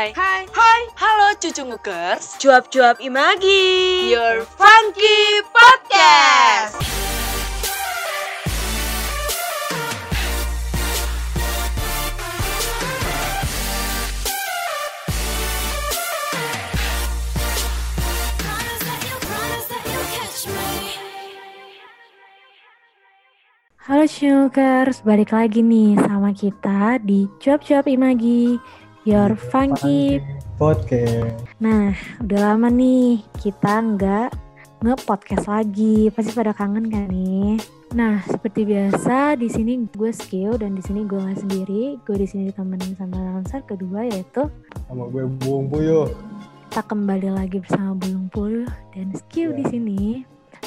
Hai, hai, hai, halo cucu ngukers. Cuap-cuap Imagi. Your Funky Podcast. Halo Shukers, balik lagi nih sama kita di Cuap-Cuap Imagi, Your Funky. Podcast. Nah, udah lama nih kita nggak nge-podcast lagi. Pasti pada kangen kan nih? Nah, seperti biasa di sini gue Skill dan di sini gue nggak sendiri. Gue di sini ditemenin sama lancer kedua yaitu Sama gue Buung Puyuh. kita kembali lagi bersama Bulung Puluh dan Skill di Ya. sini.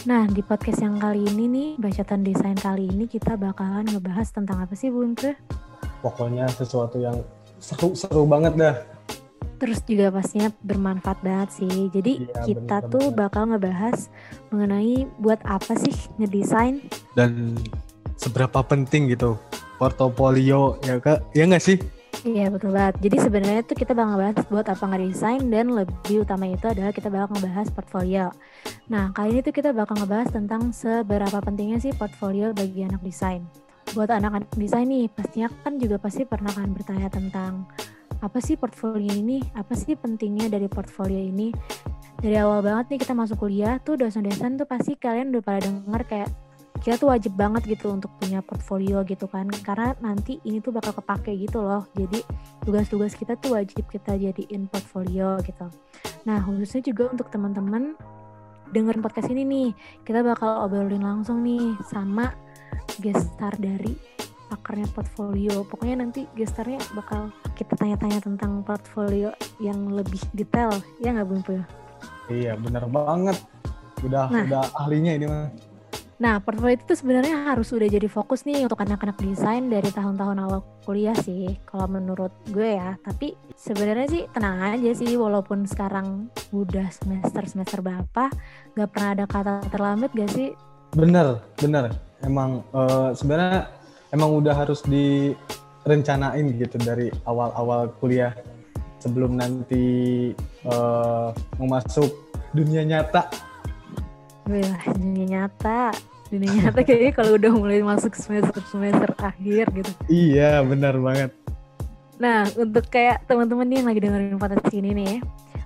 Nah, di podcast yang kali ini nih, bacotan desain kali ini kita bakalan ngebahas tentang apa sih Bulung Puluh? Pokoknya sesuatu yang seru-seru banget dah. Terus juga pastinya bermanfaat banget sih. Jadi Iya, kita bener tuh bakal ngebahas mengenai buat apa sih ngedesain. Dan seberapa penting gitu portofolio ya kak? Ya nggak sih? Iya betul banget. Jadi sebenarnya tuh kita bakal ngebahas buat apa ngedesain dan lebih utama itu adalah kita bakal ngebahas portfolio. Nah kali ini tuh kita bakal ngebahas tentang seberapa pentingnya sih portfolio bagi anak desain. Buat anak-anak desain nih pastinya kan juga pasti pernah kan bertanya tentang apa sih portfolio ini, apa sih pentingnya dari portfolio ini. Dari awal banget nih kita masuk kuliah tuh dosen-dosen tuh pasti kalian udah pada denger kayak kita tuh wajib banget gitu untuk punya portfolio gitu kan. Karena nanti ini tuh bakal kepake gitu loh. Jadi tugas-tugas kita tuh wajib kita jadiin portfolio gitu. Nah khususnya juga untuk teman-teman dengerin podcast ini nih kita bakal obrolin langsung nih sama gestar dari pakarnya portfolio pokoknya nanti gestarnya bakal kita tanya-tanya tentang portfolio yang lebih detail ya nggak Bung Puyo? Iya bener banget. Udah Nah. udah ahlinya ini mah. Nah, portfolio itu sebenarnya harus udah jadi fokus nih untuk anak-anak desain dari tahun-tahun awal kuliah sih, kalau menurut gue ya. Tapi sebenarnya sih tenang aja sih, walaupun sekarang udah semester semester berapa, gak pernah ada kata terlambat gak sih? Bener bener. Emang eh, sebenarnya emang udah harus direncanain gitu dari awal-awal kuliah sebelum nanti eh, mau masuk dunia nyata. Wah, dunia nyata. Dunia nyata kayaknya kalau udah mulai masuk semester-semester akhir gitu. Iya bener banget. Nah, untuk kayak teman-teman nih yang lagi dengerin podcast ini nih ya,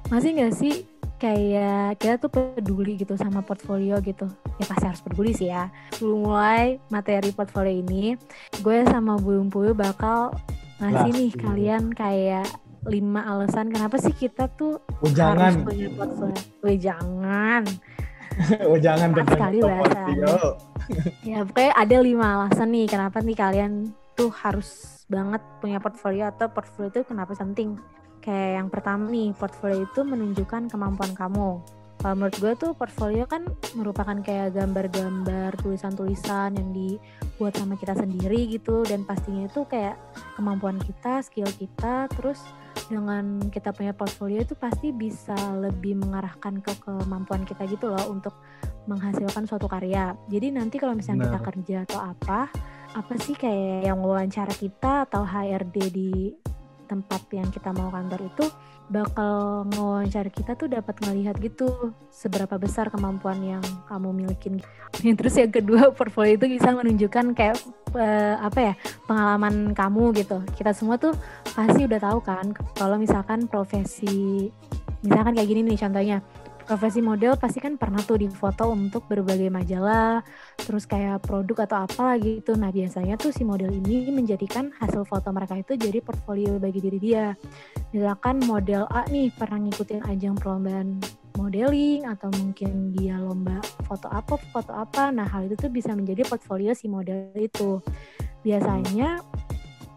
masih nggak sih kayak kita tuh peduli gitu sama portfolio gitu? Ya pasti harus peduli sih ya. Sebelum mulai materi portfolio ini, gue sama Buyung Puyu bakal ngasih nih iya. kalian kayak lima alasan kenapa sih kita tuh Oh harus punya portfolio. Weh jangan. oh jangan tentang sekali portofolio. Ya pokoknya ada lima alasan nih kenapa nih kalian tuh harus banget punya portfolio atau portfolio itu kenapa penting. Kayak yang pertama nih, portfolio itu menunjukkan kemampuan kamu. Kalau menurut gue tuh portfolio kan merupakan kayak gambar-gambar, tulisan-tulisan yang dibuat sama kita sendiri gitu dan pastinya itu kayak kemampuan kita, skill kita, terus dengan kita punya portfolio itu pasti bisa lebih mengarahkan ke kemampuan kita gitu loh untuk menghasilkan suatu karya. Jadi nanti kalau misalnya kita Benar. kerja atau apa, apa sih kayak yang wawancara kita atau HRD di tempat yang kita mau kantor itu bakal ngewawancara kita tuh dapat ngelihat gitu seberapa besar kemampuan yang kamu milikin. Terus yang kedua portfolio itu bisa menunjukkan kayak eh, apa ya pengalaman kamu gitu. Kita semua tuh pasti udah tahu kan kalau misalkan profesi misalkan kayak gini nih contohnya profesi model pasti kan pernah tuh difoto untuk berbagai majalah terus kayak produk atau apa gitu. Nah biasanya tuh si model ini menjadikan hasil foto mereka itu jadi portfolio bagi diri dia. Misalkan model A nih pernah ngikutin ajang perlombaan modeling atau mungkin dia lomba foto apa foto apa. Nah hal itu tuh bisa menjadi portfolio si model itu. Biasanya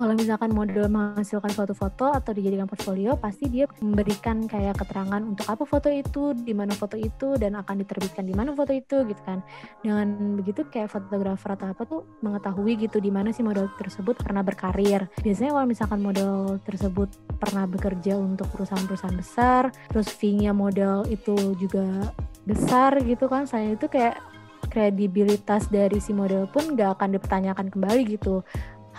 kalau misalkan model menghasilkan suatu foto atau dijadikan portfolio, pasti dia memberikan kayak keterangan untuk apa foto itu, di mana foto itu, dan akan diterbitkan di mana foto itu, gitu kan. Dengan begitu kayak fotografer atau apa tuh mengetahui gitu di mana si model tersebut pernah berkarir. Biasanya kalau misalkan model tersebut pernah bekerja untuk perusahaan-perusahaan besar, terus fee-nya model itu juga besar gitu kan, saya itu kayak kredibilitas dari si model pun gak akan dipertanyakan kembali gitu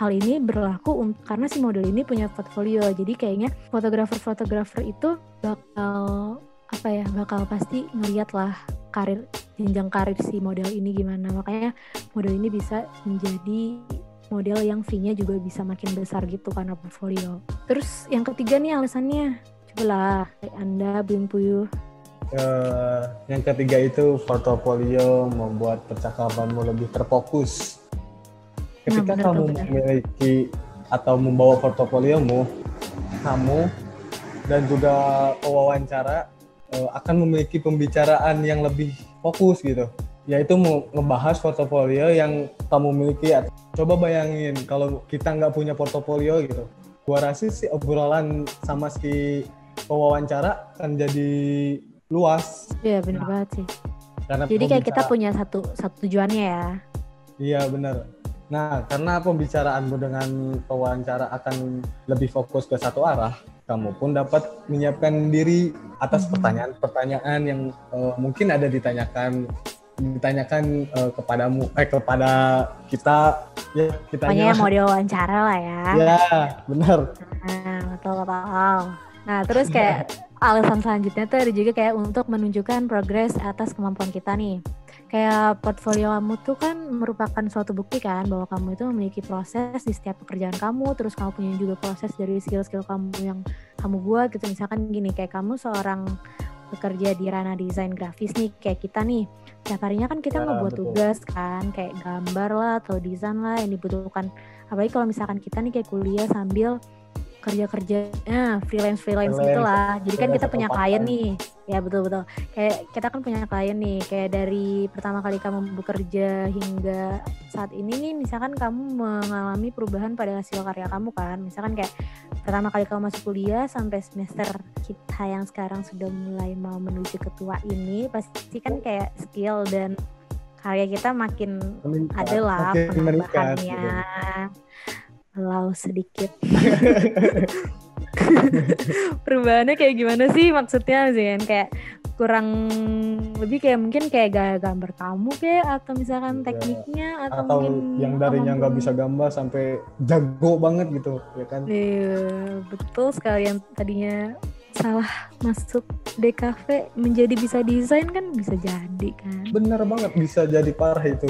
hal ini berlaku karena si model ini punya portfolio. Jadi kayaknya fotografer-fotografer itu bakal apa ya bakal pasti ngeliat lah karir jenjang karir si model ini gimana. Makanya model ini bisa menjadi model yang fee-nya juga bisa makin besar gitu karena portfolio. Terus yang ketiga nih alasannya. Cobalah anda belum puyuh. Uh, yang ketiga itu portofolio membuat percakapanmu lebih terfokus ketika nah, kamu bener. memiliki atau membawa portofoliomu kamu dan juga pewawancara uh, akan memiliki pembicaraan yang lebih fokus gitu. Yaitu mau ngebahas portofolio yang kamu miliki coba bayangin kalau kita nggak punya portofolio gitu. Gua rasa sih obrolan sama si pewawancara kan jadi luas. Iya benar nah, banget sih. karena jadi kayak kita punya satu satu tujuannya ya. Iya benar nah karena pembicaraanmu dengan pewawancara akan lebih fokus ke satu arah kamu pun dapat menyiapkan diri atas mm-hmm. pertanyaan-pertanyaan yang uh, mungkin ada ditanyakan ditanyakan uh, kepadamu eh kepada kita ya kita Pokoknya mau diwawancara lah ya. Ya, benar. Nah, betul betul. Nah, terus kayak alasan selanjutnya tuh ada juga kayak untuk menunjukkan progres atas kemampuan kita nih. Kayak portfolio kamu tuh kan merupakan suatu bukti kan bahwa kamu itu memiliki proses di setiap pekerjaan kamu terus kamu punya juga proses dari skill-skill kamu yang kamu buat gitu. Misalkan gini kayak kamu seorang bekerja di ranah desain grafis nih kayak kita nih tiap harinya kan kita ya, ngebuat tugas kan kayak gambar lah atau desain lah yang dibutuhkan. Apalagi kalau misalkan kita nih kayak kuliah sambil kerja kerjanya freelance freelance gitu lah jadi kan kita punya klien nih. Ya betul betul kayak kita kan punya klien nih. Kayak dari pertama kali kamu bekerja hingga saat ini nih misalkan kamu mengalami perubahan pada hasil karya kamu kan. Misalkan kayak pertama kali kamu masuk kuliah sampai semester kita yang sekarang sudah mulai mau menuju ketua ini pasti kan kayak skill dan karya kita makin ada lah penambahannya Lau sedikit. Perubahannya kayak gimana sih maksudnya Zen? Kayak kurang lebih kayak mungkin kayak gaya gambar kamu kayak atau misalkan ya. tekniknya atau, atau mungkin yang darinya nggak bisa gambar sampai jago banget gitu ya kan? Iya betul sekali yang tadinya salah masuk DKV menjadi bisa desain kan bisa jadi kan? Bener banget bisa jadi parah itu.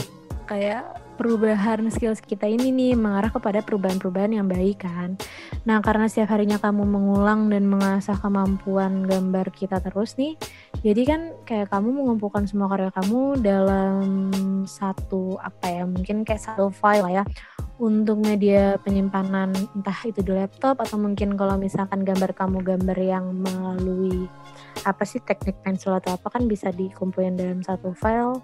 Kayak perubahan skills kita ini nih mengarah kepada perubahan-perubahan yang baik kan. Nah karena setiap harinya kamu mengulang dan mengasah kemampuan gambar kita terus nih, jadi kan kayak kamu mengumpulkan semua karya kamu dalam satu apa ya mungkin kayak satu file lah ya untuk media penyimpanan entah itu di laptop atau mungkin kalau misalkan gambar kamu gambar yang melalui apa sih teknik pensil atau apa kan bisa dikumpulin dalam satu file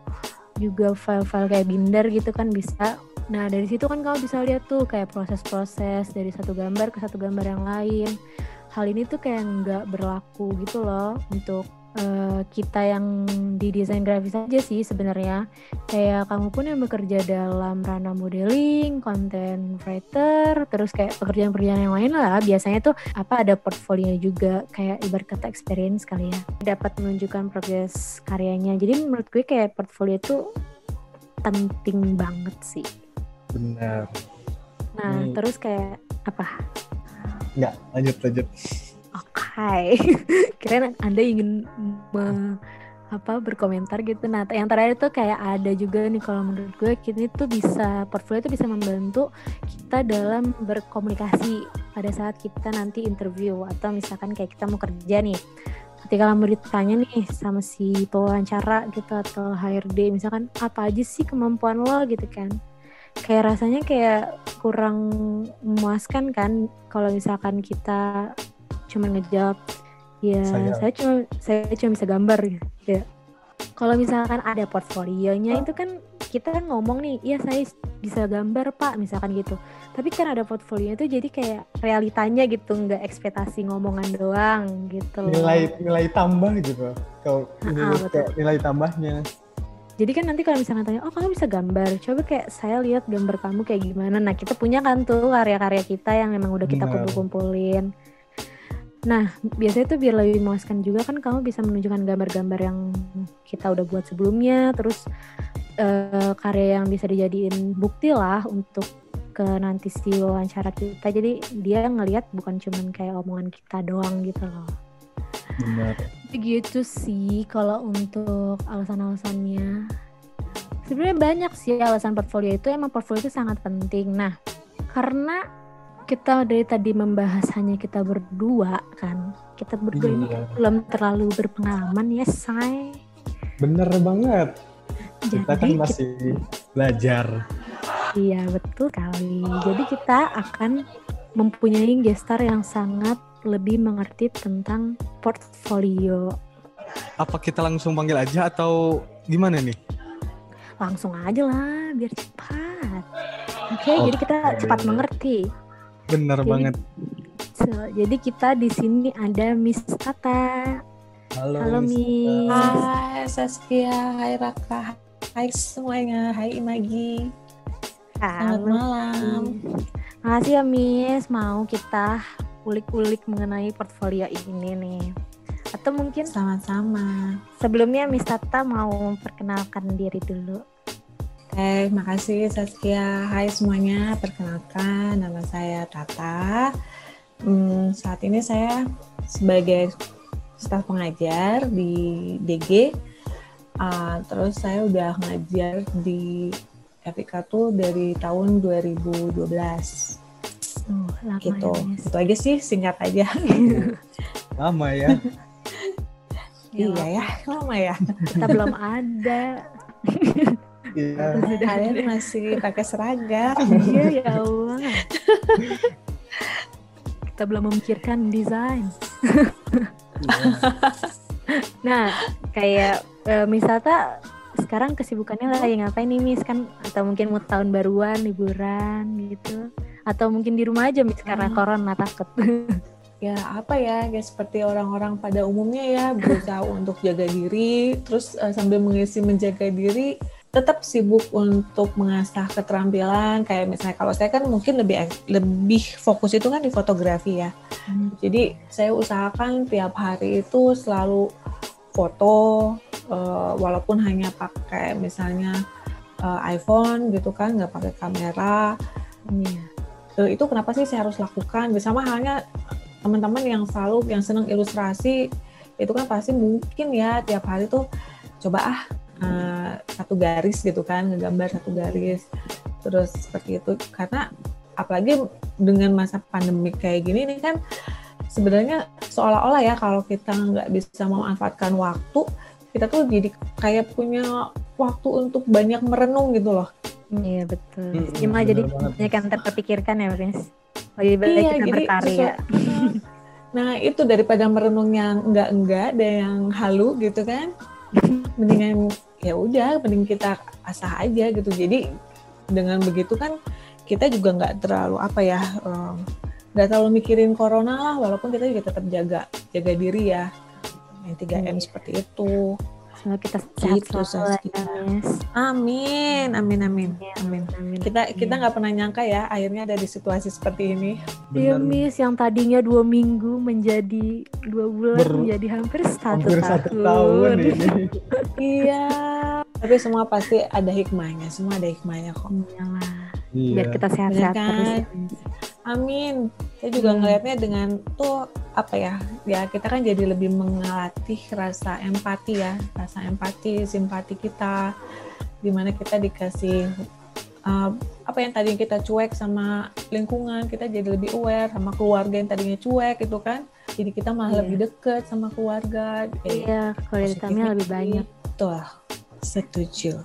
juga file-file kayak binder gitu kan bisa. Nah dari situ kan kamu bisa lihat tuh kayak proses-proses dari satu gambar ke satu gambar yang lain. Hal ini tuh kayak nggak berlaku gitu loh untuk uh, kita yang di desain grafis aja sih sebenarnya. Kayak kamu pun yang bekerja dalam ranah modeling, content writer, terus kayak pekerjaan-pekerjaan yang lain lah. Biasanya tuh apa ada portfolio juga kayak ibarat kata experience kali ya. Dapat menunjukkan progres karyanya. Jadi menurut gue kayak portfolio itu penting banget sih. Benar. Nah hmm. terus kayak apa? Enggak, lanjut lanjut Hai, kira Anda ingin me, apa berkomentar gitu. Nah, yang terakhir tuh kayak ada juga nih kalau menurut gue kita itu bisa portfolio itu bisa membantu kita dalam berkomunikasi pada saat kita nanti interview atau misalkan kayak kita mau kerja nih. Ketika kamu ditanya nih sama si pewawancara gitu atau HRD misalkan apa aja sih kemampuan lo gitu kan kayak rasanya kayak kurang memuaskan kan kalau misalkan kita cuma ngejawab ya saya, saya cuma saya cuma bisa gambar ya kalau misalkan ada portfolionya itu kan kita kan ngomong nih iya saya bisa gambar pak misalkan gitu. Tapi kan ada portfolio itu jadi kayak realitanya gitu nggak ekspektasi ngomongan doang gitu nilai nilai tambah gitu kalau nilai tambahnya. Jadi kan nanti kalau misalnya tanya oh kamu bisa gambar? Coba kayak saya lihat gambar kamu kayak gimana. Nah kita punya kan tuh karya-karya kita yang memang udah kita kumpul-kumpulin Nah, biasanya tuh biar lebih memuaskan juga kan kamu bisa menunjukkan gambar-gambar yang kita udah buat sebelumnya, terus uh, karya yang bisa dijadiin bukti lah untuk ke nanti si wawancara kita. Jadi dia ngelihat bukan cuman kayak omongan kita doang gitu loh. Benar. Begitu sih kalau untuk alasan-alasannya. Sebenarnya banyak sih alasan portfolio itu. Emang portfolio itu sangat penting. Nah karena kita dari tadi membahas hanya kita berdua kan? Kita berdua ini Iya. belum terlalu berpengalaman ya say bener banget. Jadi kita kan masih belajar. Iya betul kali. Jadi kita akan mempunyai gestar yang sangat lebih mengerti tentang portfolio. Apa kita langsung panggil aja atau gimana nih? Langsung aja lah biar cepat. Oke Oke. jadi kita cepat mengerti bener Jadi- banget. So, jadi kita di sini ada Miss Tata. Halo, halo Miss Hai Saskia, hai Raka, hai semuanya, hai Imagi. Selamat Halo. malam. Makasih ya Miss. Mau kita ulik-ulik mengenai portfolio ini nih. Atau mungkin Sama-sama. sebelumnya Miss Tata mau memperkenalkan diri dulu Oke, makasih Saskia. Hai semuanya, perkenalkan nama saya Tata. Hmm, saat ini saya sebagai staf pengajar di DG. Ah, terus saya udah ngajar di FIK tuh dari tahun 2012 Tuh, lama gitu. ya Itu aja sih, singkat aja. lama ya iya ya, lama ya. kita belum ada iya. Kalian masih pakai seragam. iya ya Allah. Kita belum memikirkan desain. Nah kayak eh, Miss Tata sekarang kesibukannya lagi ngapain nih Miss? Kan atau mungkin mau tahun baruan liburan gitu. Atau mungkin di rumah aja Miss karena Hmm. corona takut. Ya apa ya, ya seperti orang-orang pada umumnya ya berusaha untuk jaga diri, terus eh, sambil mengisi menjaga diri tetap sibuk untuk mengasah keterampilan kayak misalnya kalau saya kan mungkin lebih lebih fokus itu kan di fotografi ya. Jadi saya usahakan tiap hari itu selalu foto eh, walaupun hanya pakai misalnya eh, iPhone gitu kan nggak pakai kamera Iya. Eh, itu kenapa sih saya harus lakukan bersama halnya teman-teman yang selalu yang senang ilustrasi itu kan pasti mungkin ya tiap hari tuh coba ah eh, satu garis gitu kan ngegambar satu garis terus seperti itu karena apalagi dengan masa pandemi kayak gini ini kan sebenarnya seolah-olah ya kalau kita nggak bisa memanfaatkan waktu kita tuh jadi kayak punya waktu untuk banyak merenung gitu loh Iya betul. Mm-mm, Gimana jadi banyak yang terpikirkan ya Miss. Lebih baik Iya, kita jadi berkarya. sesu- Nah itu daripada merenung yang enggak-enggak dan yang halu gitu kan, mendingan ya udah, mending kita asah aja gitu. Jadi dengan begitu kan kita juga nggak terlalu apa ya, nggak terlalu mikirin corona lah, walaupun kita juga tetap jaga jaga diri ya, yang 3M Iya. seperti itu. Semoga kita sehat Gitu, selalu ya. Amin, amin, amin, amin. Amin. Kita kita Iya. nggak pernah nyangka ya, akhirnya ada di situasi seperti ini. Iya Miss, yang tadinya dua minggu menjadi dua bulan Ber- menjadi hampir satu hampir tahun. satu tahun ini Iya, tapi semua pasti ada hikmahnya, semua ada hikmahnya kok. Iyalah. Iya Biar kita sehat-sehat terus kan? Miss. Amin. Saya juga Hmm. ngelihatnya dengan tuh apa ya? Ya kita kan jadi lebih mengelatih rasa empati ya, rasa empati, simpati kita, di mana kita dikasih uh, apa yang tadinya kita cuek sama lingkungan, kita jadi lebih aware sama keluarga yang tadinya cuek itu kan. Jadi kita malah Iya. lebih deket sama keluarga. Iya, quality time-nya lebih banyak. Tuh, setuju.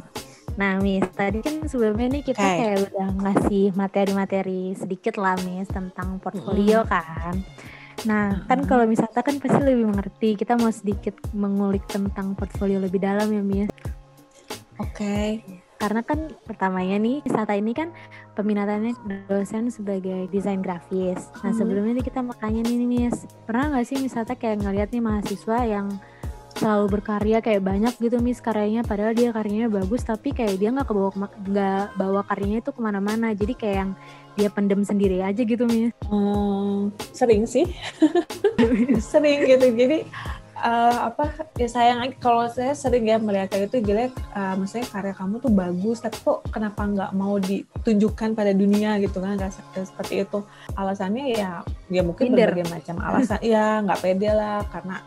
Nah, Miss, tadi kan sebelumnya nih kita Oke. kayak udah ngasih materi-materi sedikit lah, Miss, tentang portfolio kan. Nah, kan kalau misalnya kan pasti lebih mengerti. Kita mau sedikit mengulik tentang portfolio lebih dalam ya, Miss. Oke. Karena kan pertamanya nih, wisata ini kan peminatannya dosen sebagai desain grafis. Nah, Mhm. sebelumnya nih kita makanya nih, nih, Miss. Pernah nggak sih misalnya kayak ngeliat nih mahasiswa yang selalu berkarya kayak banyak gitu Miss karyanya. Padahal dia karyanya bagus tapi kayak dia nggak kebawa nggak bawa karyanya itu ke mana-mana. Jadi kayak yang dia pendem sendiri aja gitu Miss. Hmm, sering sih. Sering gitu. Jadi uh, apa ya sayang kalau saya sering ya melihat kayak itu jelek uh, maksudnya karya kamu tuh bagus tapi kok kenapa nggak mau ditunjukkan pada dunia gitu kan? Rasa seperti itu. Alasannya ya ya mungkin Minder. berbagai macam alasan. Ya nggak pede lah karena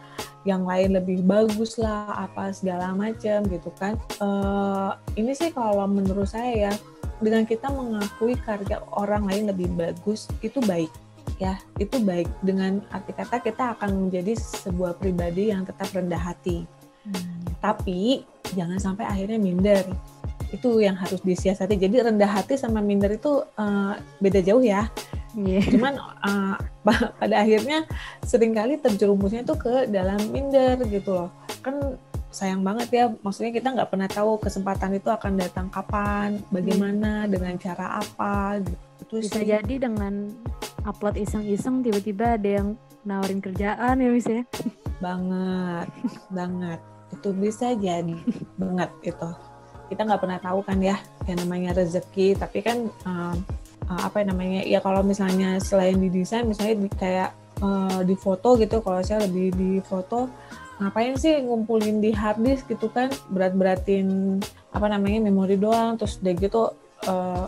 yang lain lebih bagus lah apa segala macam gitu kan. Uh, ini sih kalau menurut saya ya dengan kita mengakui karya orang lain lebih bagus itu baik ya. Itu baik. Dengan arti kata kita akan menjadi sebuah pribadi yang tetap rendah hati. Tapi jangan sampai akhirnya minder itu yang harus disiasati. Jadi rendah hati sama minder itu uh, beda jauh ya. Iya. cuman uh, pada akhirnya sering kali terjerumusnya itu ke dalam minder gitu loh. Kan sayang banget ya maksudnya kita nggak pernah tahu kesempatan itu akan datang kapan bagaimana dengan cara apa gitu. Bisa sih. jadi dengan upload iseng-iseng tiba-tiba ada yang nawarin kerjaan ya Miss ya. banget banget. Itu bisa jadi banget itu kita nggak pernah tahu kan ya yang namanya rezeki. Tapi kan um, uh, apa namanya ya kalau misalnya selain di desain misalnya di, kayak uh, di foto gitu kalau saya lebih di foto ngapain sih ngumpulin di hard disk gitu kan? Berat-beratin apa namanya memori doang. Terus udah gitu uh,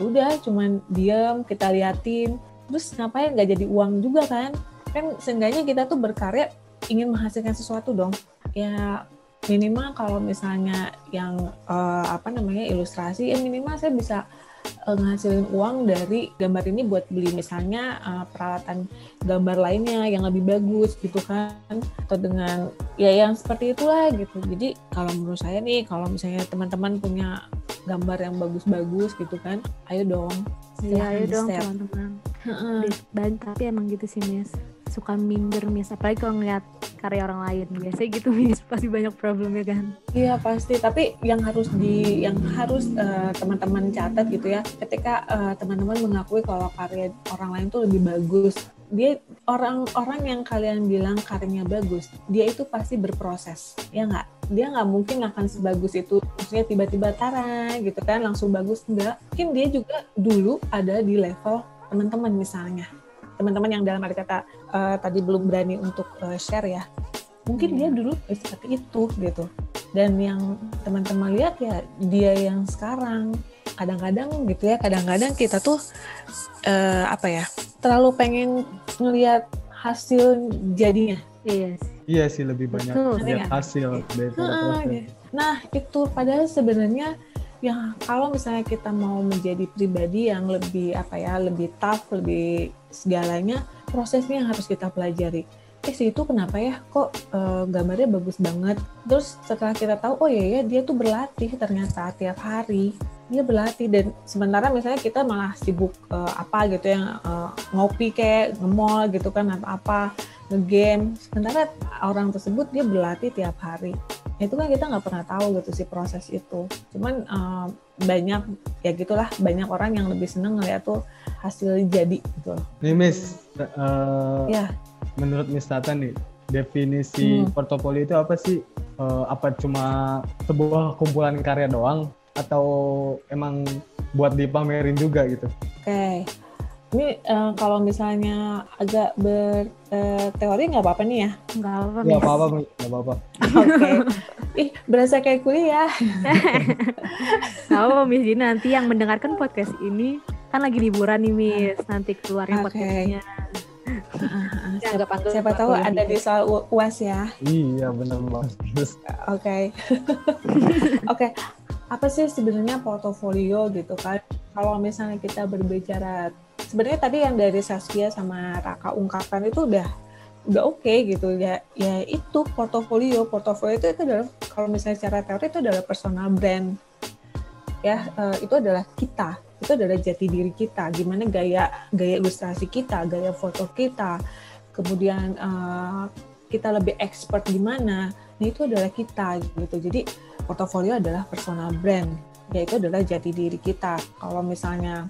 udah cuman diam kita liatin. Terus ngapain nggak jadi uang juga kan? Kan seenggaknya kita tuh berkarya ingin menghasilkan sesuatu dong. Ya minimal kalau misalnya yang uh, apa namanya ilustrasi ya minimal saya bisa uh, ngasilin uang dari gambar ini buat beli misalnya uh, peralatan gambar lainnya yang lebih bagus gitu kan atau dengan ya yang seperti itulah gitu jadi kalau menurut saya nih kalau misalnya teman-teman punya gambar yang bagus-bagus gitu kan ayo dong Iya, ayo dong teman-teman. Dan tapi emang gitu sih Miss. Suka minder Miss, apalagi kalau ngeliat karya orang lain. Biasanya gitu Miss, pasti banyak problemnya kan. Iya pasti, tapi yang harus di yang harus eh, teman-teman catat gitu ya, ketika eh, teman-teman mengakui kalau karya orang lain tuh lebih bagus, dia orang-orang yang kalian bilang karyanya bagus, dia itu pasti berproses, ya nggak? Dia nggak mungkin akan sebagus itu, maksudnya tiba-tiba tara gitu kan langsung bagus enggak? Mungkin dia juga dulu ada di level teman-teman misalnya, teman-teman yang dalam arti kata eh, tadi belum berani untuk eh, share ya, mungkin dia dulu seperti itu gitu dan yang teman-teman lihat ya dia yang sekarang kadang-kadang gitu ya kadang-kadang kita tuh eh, apa ya terlalu pengen ngelihat hasil jadinya Iya sih. Iya sih lebih banyak Betul. lihat Iya. hasil daripada proses. gitu. nah itu padahal sebenarnya ya kalau misalnya kita mau menjadi pribadi yang lebih apa ya lebih tough lebih segalanya prosesnya yang harus kita pelajari. Eh si itu kenapa ya? Kok eh, gambarnya bagus banget? Terus setelah kita tahu oh iya ya dia tuh berlatih ternyata tiap hari. Dia berlatih dan sementara misalnya kita malah sibuk eh, apa gitu yang eh, ngopi kayak nge-mall gitu kan atau apa ngegame. Sementara orang tersebut dia berlatih tiap hari itu kan kita nggak pernah tahu gitu sih proses itu cuman eh, banyak ya gitulah banyak orang yang lebih seneng ngeliat tuh hasil jadi gitu. Nih Miss, eh, ya menurut Miss Tata nih, definisi Hmm. portofolio itu apa sih? Eh, apa cuma sebuah kumpulan karya doang atau emang buat dipamerin juga gitu? Oke, ini eh, kalau misalnya agak berteori nggak apa-apa nih ya. Nggak apa-apa Gak Miss. apa-apa, Miss. Gak apa-apa. Oke. Ih, berasa kayak kuliah. Nggak apa-apa Miss. Jadi nanti yang mendengarkan podcast ini kan lagi liburan nih Miss. Nanti keluarnya Oke. podcastnya. Ya, nggak panggil Siapa Mbak tahu kuliah ada di soal U- UAS ya. Iya, bener banget. Oke. Oke. Apa sih sebenarnya portofolio gitu kan? Kalau misalnya kita berbicara sebenarnya tadi yang dari Saskia sama Raka ungkapkan itu udah udah oke gitu. Ya ya itu portofolio. Portofolio itu, itu adalah kalau misalnya secara teori itu adalah personal brand. Ya eh, itu adalah kita. Itu adalah jati diri kita. Gimana gaya gaya ilustrasi kita gaya foto kita. Kemudian eh, kita lebih expert di mana. Nah itu adalah kita gitu. Jadi portofolio adalah personal brand. Yaitu adalah jati diri kita. Kalau misalnya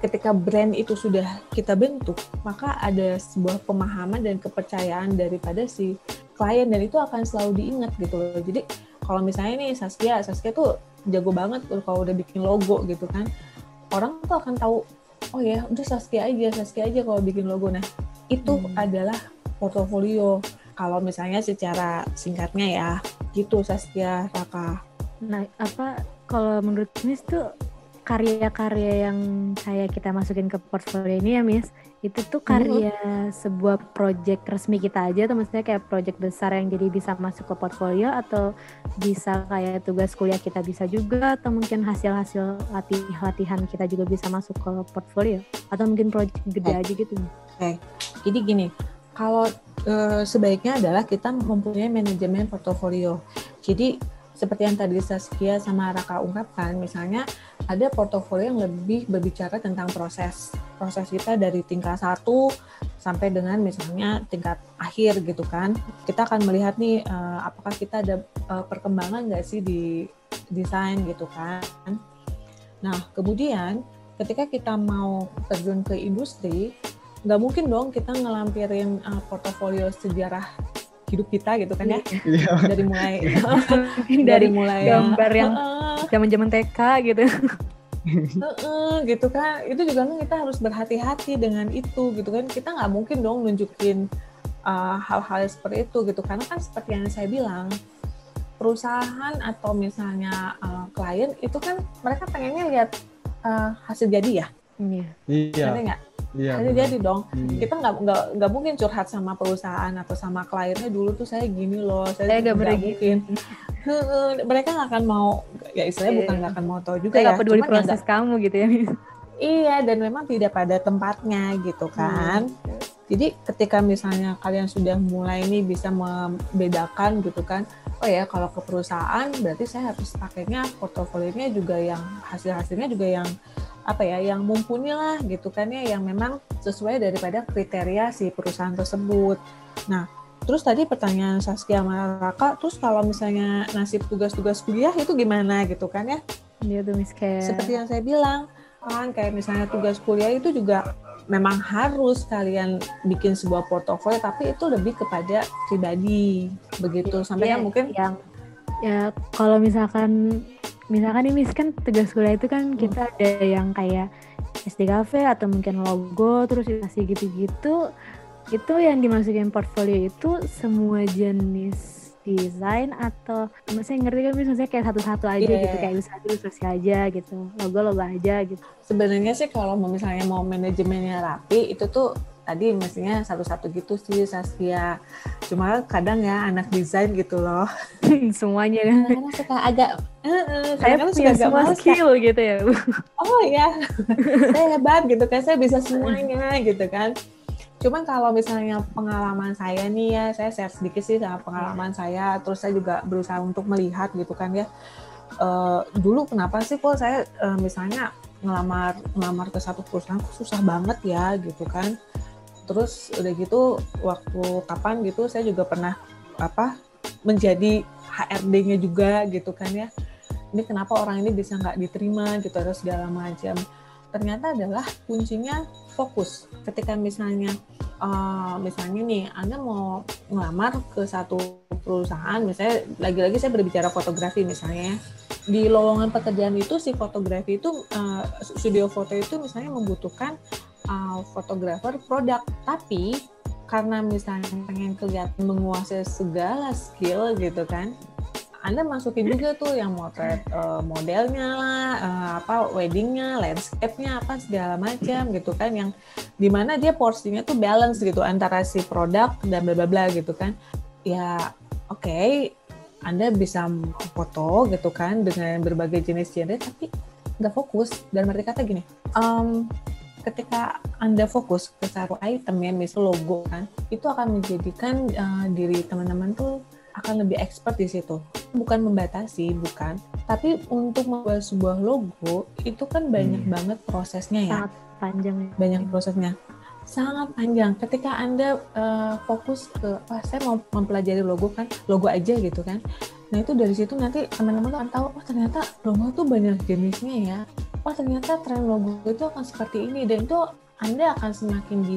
ketika brand itu sudah kita bentuk maka ada sebuah pemahaman dan kepercayaan daripada si klien dan itu akan selalu diingat gitu loh. Jadi kalau misalnya nih Saskia Saskia tuh jago banget kalau udah bikin logo gitu kan. Orang tuh akan tahu oh ya udah Saskia aja Saskia aja kalau bikin logo. Nah itu Hmm. adalah portofolio. Kalau misalnya secara singkatnya ya gitu Saskia Raka. Nah, apa kalau menurut Miss tuh karya-karya yang kayak kita masukin ke portfolio ini ya Miss, itu tuh karya sebuah project resmi kita aja atau maksudnya kayak project besar yang jadi bisa masuk ke portfolio atau bisa kayak tugas kuliah kita bisa juga atau mungkin hasil-hasil latih latihan kita juga bisa masuk ke portfolio atau mungkin project gede aja gitu. Jadi gini, kalau eh, sebaiknya adalah kita mempunyai manajemen portofolio. Jadi seperti yang tadi Saskia sama Raka ungkapkan, misalnya ada portofolio yang lebih berbicara tentang proses proses kita dari tingkat satu sampai dengan misalnya tingkat akhir gitu kan. Kita akan melihat nih eh, apakah kita ada eh, perkembangan nggak sih di desain gitu kan. Nah kemudian ketika kita mau terjun ke industri, nggak mungkin dong kita ngelampirin uh, portofolio sejarah hidup kita gitu kan ya. Iya. dari mulai Mungkin dari dari mulai gambar yang zaman-zaman TK gitu. heeh, gitu kan. Itu juga kan kita harus berhati-hati dengan itu gitu kan. Kita nggak mungkin dong nunjukin uh, hal-hal seperti itu gitu. Karena kan seperti yang saya bilang perusahaan atau misalnya uh, klien itu kan mereka pengennya lihat uh, hasil jadi ya? Iya. Iya. Iya. benar. jadi dong Hmm. kita nggak nggak nggak mungkin curhat sama perusahaan atau sama kliennya dulu tuh saya gini loh saya, Saya nggak mungkin Heeh, mereka nggak akan mau ya istilahnya Iya. bukan nggak akan mau tahu juga Saya ya nggak peduli cuman ya proses nggak- kamu gitu ya. Iya dan memang tidak pada tempatnya gitu kan jadi ketika misalnya kalian sudah mulai nih bisa membedakan gitu kan oh ya kalau ke perusahaan berarti saya harus pakainya portofolionya juga yang hasil hasilnya juga yang apa ya yang mumpuni lah gitu kan ya yang memang sesuai daripada kriteria si perusahaan tersebut. Nah, terus tadi pertanyaan Saskia sama Raka, terus kalau misalnya nasib tugas-tugas kuliah itu gimana gitu kan ya? Dia tuh Miss kayak Seperti yang saya bilang, kan kayak misalnya tugas kuliah itu juga memang harus kalian bikin sebuah portofolio tapi itu lebih kepada pribadi begitu sampai Iya, kan mungkin yang ya kalau misalkan misalkan Miss kan tugas kuliah itu kan kita ada yang kayak SDKV atau mungkin logo terus kasih gitu-gitu. Itu yang dimasukin portfolio itu semua jenis desain atau maksudnya ngerti kan Miss? Maksudnya kayak satu-satu aja Iya. gitu kayak ilustrasi ilustrasi aja gitu logo logo aja gitu. Sebenarnya sih kalau misalnya mau manajemennya rapi itu tuh tadi mestinya satu-satu gitu sih Saskia. Cuma kadang ya anak desain gitu loh. Semuanya. Kan kadang suka agak eh, eh, saya punya suka agak semua skill gitu ya oh ya saya hebat gitu kan saya bisa semuanya gitu kan. Cuman kalau misalnya pengalaman saya nih ya saya share sedikit sih sama pengalaman saya. Terus saya juga berusaha untuk melihat gitu kan ya. Eh, dulu kenapa sih kok saya eh, misalnya ngelamar ngelamar ke satu perusahaan kok susah banget ya gitu kan terus udah gitu waktu kapan gitu saya juga pernah apa menjadi HRD-nya juga gitu kan ya. Ini kenapa orang ini bisa nggak diterima gitu atau segala macam. Ternyata adalah kuncinya fokus. Ketika misalnya eh, misalnya nih anda mau ngelamar ke satu perusahaan misalnya lagi-lagi saya berbicara fotografi misalnya ya. Di lowongan pekerjaan itu si fotografi itu eh, studio foto itu misalnya membutuhkan fotografer produk tapi karena misalnya pengen kelihatan menguasai segala skill gitu kan anda masukin juga tuh yang motret eh, modelnya lah, eh, apa weddingnya, landscape-nya apa segala macam gitu kan, yang di mana dia porsinya tuh balance gitu antara si produk dan bla bla bla gitu kan. Ya oke, Anda bisa foto gitu kan dengan berbagai jenis genre, tapi nggak fokus. Dan mereka kata gini, em, ketika Anda fokus ke satu item ya, misal logo kan, itu akan menjadikan eh, diri teman-teman tuh akan lebih expert di situ. Bukan membatasi, bukan. Tapi untuk membuat sebuah logo itu kan banyak Hmm. banget prosesnya ya, sangat panjang ya. banyak prosesnya. Sangat panjang. Ketika Anda eh, fokus ke, wah saya mau mempelajari logo kan, logo aja gitu kan. Nah itu dari situ nanti teman-teman tuh akan tahu, oh ternyata logo tuh banyak jenisnya ya. Oh ternyata tren logo itu akan seperti ini dan itu Anda akan semakin di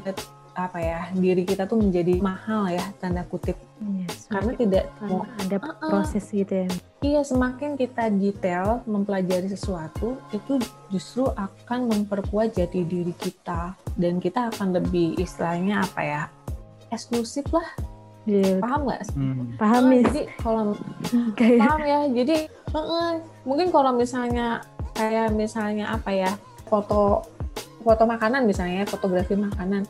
apa ya diri kita tuh menjadi mahal ya tanda kutip Iya, karena tidak karena ada Uh-uh. proses gitu ya Iya, semakin kita detail mempelajari sesuatu, itu justru akan memperkuat jati diri kita. Dan kita akan lebih istilahnya apa ya, eksklusif lah. Iya, Paham nggak? Hmm. paham Ah, Miss. jadi kalau Kayak paham ya jadi heeh, mungkin kalau misalnya kayak misalnya apa ya foto foto makanan misalnya fotografi makanan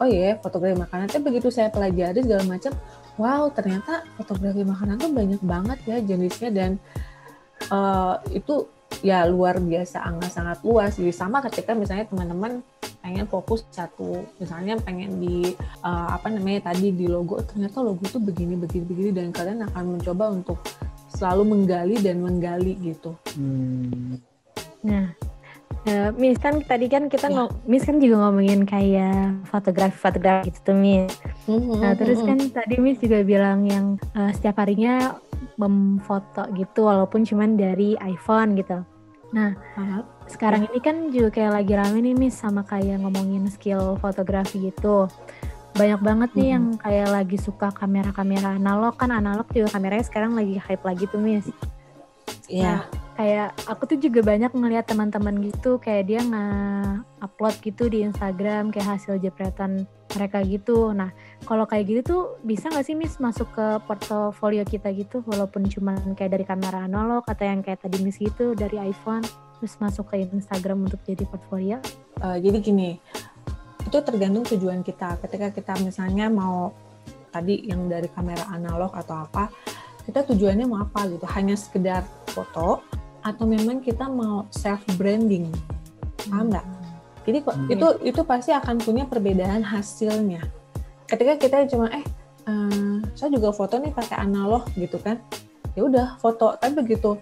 oh iya fotografi makanan tapi begitu saya pelajari segala macam wow ternyata fotografi makanan tuh banyak banget ya jenisnya dan eh, itu ya luar biasa sangat sangat luas jadi sama ketika misalnya teman-teman pengen fokus satu misalnya pengen di eh, apa namanya tadi di logo ternyata logo itu begini begini begini dan kalian akan mencoba untuk selalu menggali dan menggali gitu. Hmm. Nah, eh, Miss kan tadi kan kita Ya. Miss kan juga ngomongin kayak fotografi-fotografi gitu tuh Miss. Nah, terus kan tadi Miss juga bilang yang eh, setiap harinya memfoto gitu walaupun cuman dari iPhone gitu. Aha. Sekarang ini kan juga kayak lagi rame nih Miss sama kayak ngomongin skill fotografi gitu. Banyak banget nih Mhm. yang kayak lagi suka kamera-kamera analog kan analog juga kameranya sekarang lagi hype lagi tuh Miss. Iya. kayak aku tuh juga banyak ngelihat teman-teman gitu kayak dia nge-upload gitu di Instagram kayak hasil jepretan mereka gitu. Nah, kalau kayak gitu tuh bisa nggak sih Miss masuk ke portofolio kita gitu walaupun cuma kayak dari kamera analog atau yang kayak tadi Miss gitu dari iPhone terus masuk ke Instagram untuk jadi portfolio? Eh, jadi gini, itu tergantung tujuan kita. Ketika kita misalnya mau tadi yang dari kamera analog atau apa, kita tujuannya mau apa gitu? Hanya sekedar foto atau memang kita mau self branding? Paham nggak? Jadi kok Hmm. itu itu pasti akan punya perbedaan hasilnya. Ketika kita cuma eh eh, saya juga foto nih pakai analog gitu kan, ya udah foto. Tapi begitu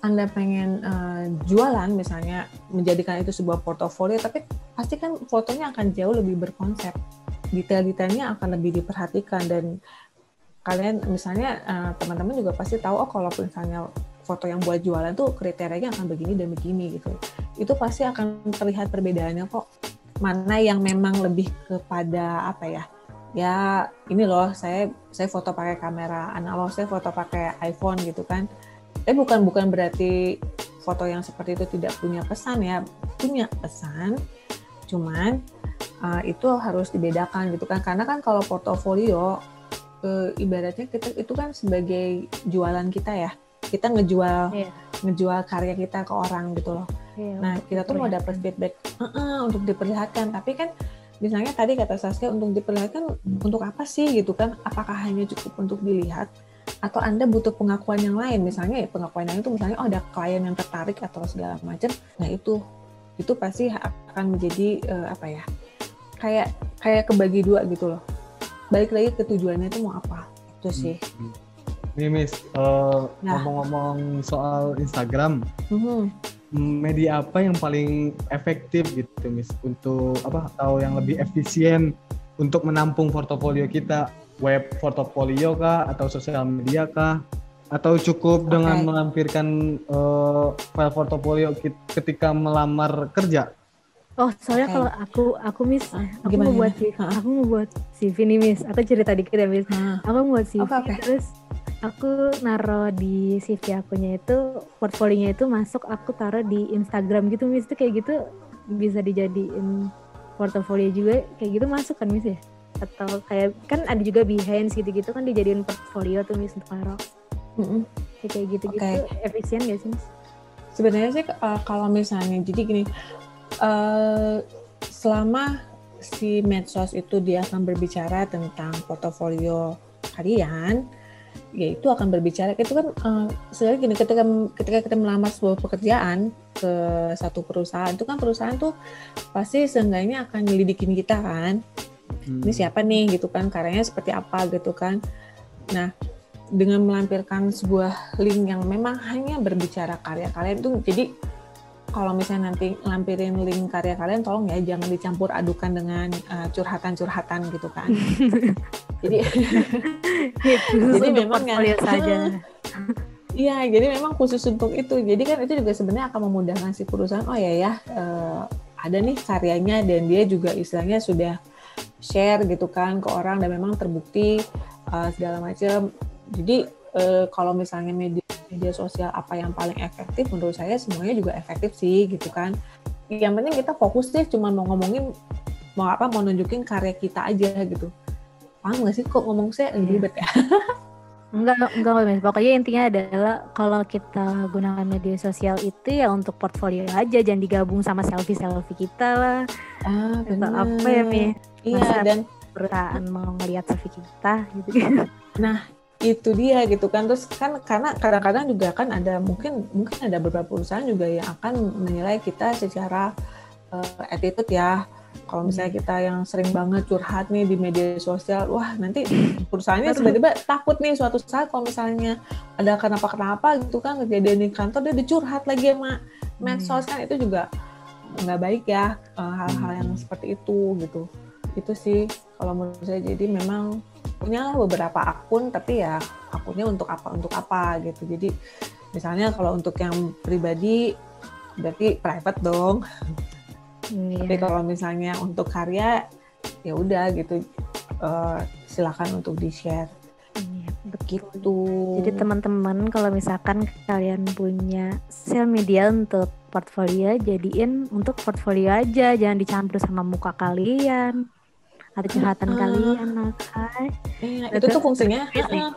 anda pengen eh, jualan misalnya menjadikan itu sebuah portofolio, tapi pasti kan fotonya akan jauh lebih berkonsep. Detail-detailnya akan lebih diperhatikan dan kalian misalnya eh, teman-teman juga pasti tahu oh kalau misalnya foto yang buat jualan tuh kriterianya akan begini dan begini gitu. Itu pasti akan terlihat perbedaannya kok. Mana yang memang lebih kepada apa ya? Ya ini loh saya saya foto pakai kamera analog, saya foto pakai iPhone gitu kan. Tapi bukan bukan berarti foto yang seperti itu tidak punya pesan ya, punya pesan. Cuman uh, itu harus dibedakan gitu kan, karena kan kalau portofolio eh, ibaratnya kita itu kan sebagai jualan kita ya, kita ngejual Iya. ngejual karya kita ke orang gitu loh. Iya, Nah kita tuh mau dapat feedback "Uh-uh," untuk diperlihatkan, tapi kan misalnya tadi kata Saskia untuk diperlihatkan untuk apa sih gitu kan? Apakah hanya cukup untuk dilihat atau anda butuh pengakuan yang lain? Misalnya ya pengakuan yang itu misalnya oh ada klien yang tertarik atau segala macam. Nah itu itu pasti akan menjadi eh, apa ya? Kayak kayak kebagi dua gitu loh. Balik lagi ke tujuannya itu mau apa? Itu sih. Nih Miss, eh, Nah. ngomong-ngomong soal Instagram, Mhm. media apa yang paling efektif gitu Miss untuk apa atau yang lebih efisien untuk menampung portofolio kita? Web portofolio kah atau sosial media kah? Atau cukup dengan Oke. melampirkan eh, file portofolio ketika melamar kerja? Oh, soalnya Oke. kalau aku aku Miss, Ah, aku gimana, mau buat Ah. aku mau buat CV nih Miss. Aku cerita dikit ya Miss. Nah, Aku mau buat CV Oke, oke. terus aku naro di CV akunya itu portfolionya itu masuk aku taruh di Instagram gitu Miss. Itu kayak gitu bisa dijadiin portofolio juga kayak gitu masuk kan Miss ya? Atau kayak kan ada juga Behance gitu-gitu kan dijadiin portfolio tuh Miss untuk naruh. mhm. Kayak kayak gitu-gitu Oke. efisien gak sih sebenarnya sih uh, kalau misalnya jadi gini uh, selama si medsos itu dia akan berbicara tentang portofolio kalian ya itu akan berbicara itu kan uh, sebenarnya gini ketika ketika kita melamar sebuah pekerjaan ke satu perusahaan itu kan perusahaan tuh pasti seenggaknya akan nyelidikin kita kan Hmm. ini siapa nih gitu kan karyanya seperti apa gitu kan nah dengan melampirkan sebuah link yang memang hanya berbicara karya kalian itu jadi kalau misalnya nanti lampirin link karya kalian tolong ya jangan dicampur adukan dengan uh, curhatan-curhatan gitu kan jadi Itu Jadi memang portfolio saja. Iya, jadi memang khusus untuk itu. Jadi kan itu juga sebenarnya akan memudahkan si perusahaan. Oh ya ya, eh, ada nih karyanya dan dia juga istilahnya sudah share gitu kan ke orang dan memang terbukti eh, segala macam. Jadi eh, kalau misalnya media media sosial apa yang paling efektif menurut saya semuanya juga efektif sih gitu kan. Yang penting kita fokus deh cuma mau ngomongin mau apa mau nunjukin karya kita aja gitu. paham gak sih kok ngomong saya Iya. ribet ya Enggak, enggak, enggak. Pokoknya intinya adalah kalau kita gunakan media sosial itu ya untuk portfolio aja, jangan digabung sama selfie-selfie kita lah. ah Atau apa ya, Mi? iya Masa- dan Perusahaan mau ngelihat selfie kita gitu kan. itu dia gitu kan terus kan karena kadang-kadang juga kan ada mungkin mungkin ada beberapa perusahaan juga yang akan menilai kita secara eh, attitude ya kalau misalnya kita yang sering banget curhat nih di media sosial wah nanti perusahaannya tiba-tiba takut nih suatu saat kalau misalnya ada kenapa-kenapa gitu kan kejadian di kantor dia dicurhat lagi sama medsos kan itu juga nggak baik ya eh, hal-hal yang seperti itu gitu. Itu sih kalau menurut saya. Jadi memang punya beberapa akun tapi ya akunnya untuk apa untuk apa gitu. Jadi misalnya kalau untuk yang pribadi berarti private dong tapi Iya. kalau misalnya untuk karya ya udah gitu eh, silakan untuk di share Iya, betul. gitu Jadi teman-teman kalau misalkan kalian punya sosial media untuk portfolio, jadiin untuk portfolio aja, jangan dicampur sama muka kalian atau curhatan Ah. kalian, oke? Iya, itu Betul. tuh fungsinya nih. eh,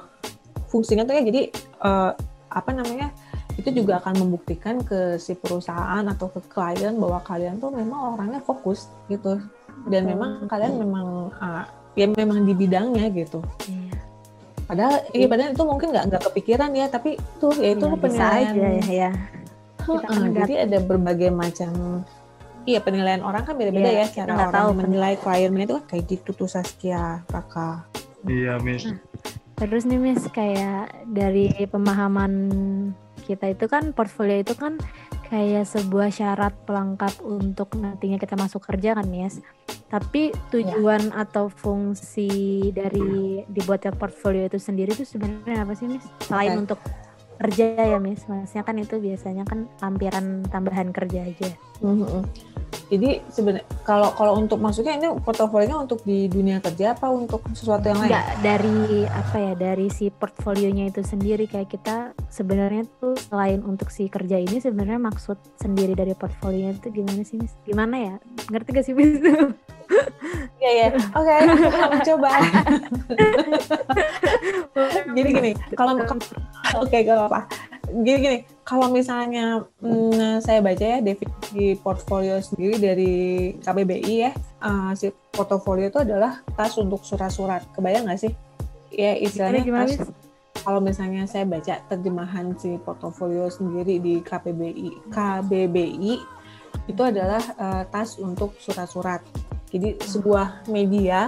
fungsinya tuh ya jadi eh, apa namanya itu juga akan membuktikan ke si perusahaan atau ke klien bahwa kalian tuh memang orangnya fokus gitu dan memang kalian memang eh, ya memang di bidangnya gitu Iya. padahal iya padahal itu mungkin nggak nggak kepikiran ya tapi tuh ya itu Iya, bisa penilaian aja ya. ya. Nggak- jadi ada berbagai macam iya penilaian orang kan beda-beda Iya, ya cara orang tahu menilai kliennya itu kan kayak gitu tuh Saskia Raka Iya, Miss. Terus nih Miss kayak dari pemahaman kita itu kan portfolio itu kan kayak sebuah syarat pelengkap untuk nantinya kita masuk kerja kan Miss. Tapi tujuan atau fungsi dari dibuatnya portfolio itu sendiri itu sebenarnya apa sih Miss? Selain Oke. untuk kerja ya Miss, maksudnya kan itu biasanya kan lampiran tambahan kerja aja. Mhm. Jadi sebenarnya kalau kalau untuk masuknya ini portofolionya untuk di dunia kerja apa untuk sesuatu yang lain? Enggak dari apa ya dari si portfolionya itu sendiri kayak kita sebenarnya tuh selain untuk si kerja ini sebenarnya maksud sendiri dari portfolionya itu gimana sih Miss? Gimana ya? Ngerti gak sih Miss? Iya ya. Oke, aku mencoba. Jadi gini, kalau oke gak apa. Gini gini, kalau misalnya mm, saya baca ya definisi portfolio sendiri dari KBBI ya, eh, si portfolio itu adalah tas untuk surat-surat. Kebayang nggak sih? Ya istilahnya gimana tas kalau misalnya saya baca terjemahan si portofolio sendiri di KPBI KBBI itu adalah eh, tas untuk surat-surat. Jadi sebuah media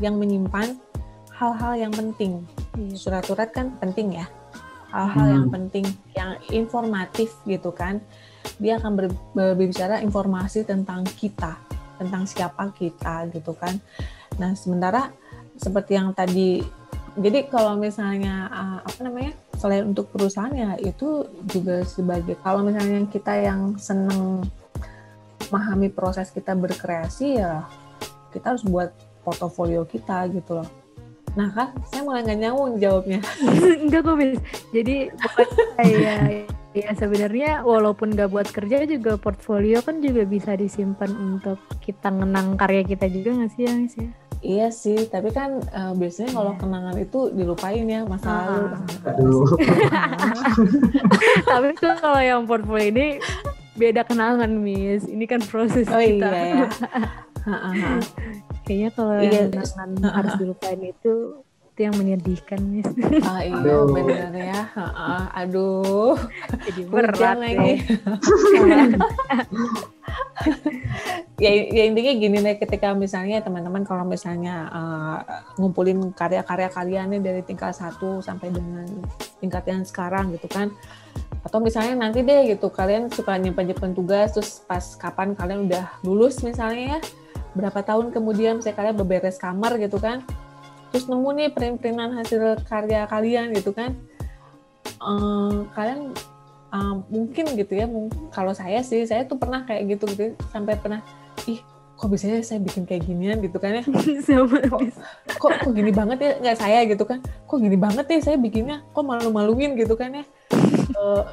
yang menyimpan hal-hal yang penting. Iya. Surat-surat kan penting ya. Hal-hal Hmm. yang penting, yang informatif gitu kan. Dia akan ber- berbicara informasi tentang kita, tentang siapa kita gitu kan. Nah, sementara seperti yang tadi jadi kalau misalnya uh, apa namanya selain untuk perusahaan ya itu juga sebagai kalau misalnya kita yang seneng memahami proses kita berkreasi ya kita harus buat portofolio kita gitu loh. Nah kan saya mulai nggak nyambung jawabnya. Enggak kok Miss. Jadi kayak ya sebenarnya walaupun nggak buat kerja juga portfolio kan juga bisa disimpan untuk kita ngenang karya kita juga nggak sih ya Miss ya? Iya sih, tapi kan uh, biasanya kalau kenangan itu dilupain ya masa Ah. lalu. Aduh. Tapi tuh kalau yang portfolio ini beda kenangan Miss. Ini kan proses Oh kita. iya ya. Kayaknya kalau Iya. yang kenangan harus dilupain itu itu yang menyedihkan Miss. Ah iya Aduh. bener ya. Ha-ha. Aduh. Jadi Hujan berat lagi. ya. ya, ya intinya gini deh ketika misalnya teman-teman kalau misalnya uh, ngumpulin karya-karya kalian nih dari tingkat 1 sampai dengan tingkat yang sekarang gitu kan atau misalnya nanti deh gitu kalian suka nyimpan-nyimpan tugas terus pas kapan kalian udah lulus misalnya ya berapa tahun kemudian misalnya kalian beberes kamar gitu kan terus nemu nih print-printan hasil karya kalian gitu kan Eh, kalian uh, mungkin gitu ya mungkin kalau saya sih saya tuh pernah kayak gitu gitu sampai pernah ih kok bisa ya saya bikin kayak ginian? gitu kan ya. Sama kok, kok kok gini banget ya nggak saya gitu kan. Kok gini banget ya saya bikinnya kok malu-maluin? gitu kan ya. Eh,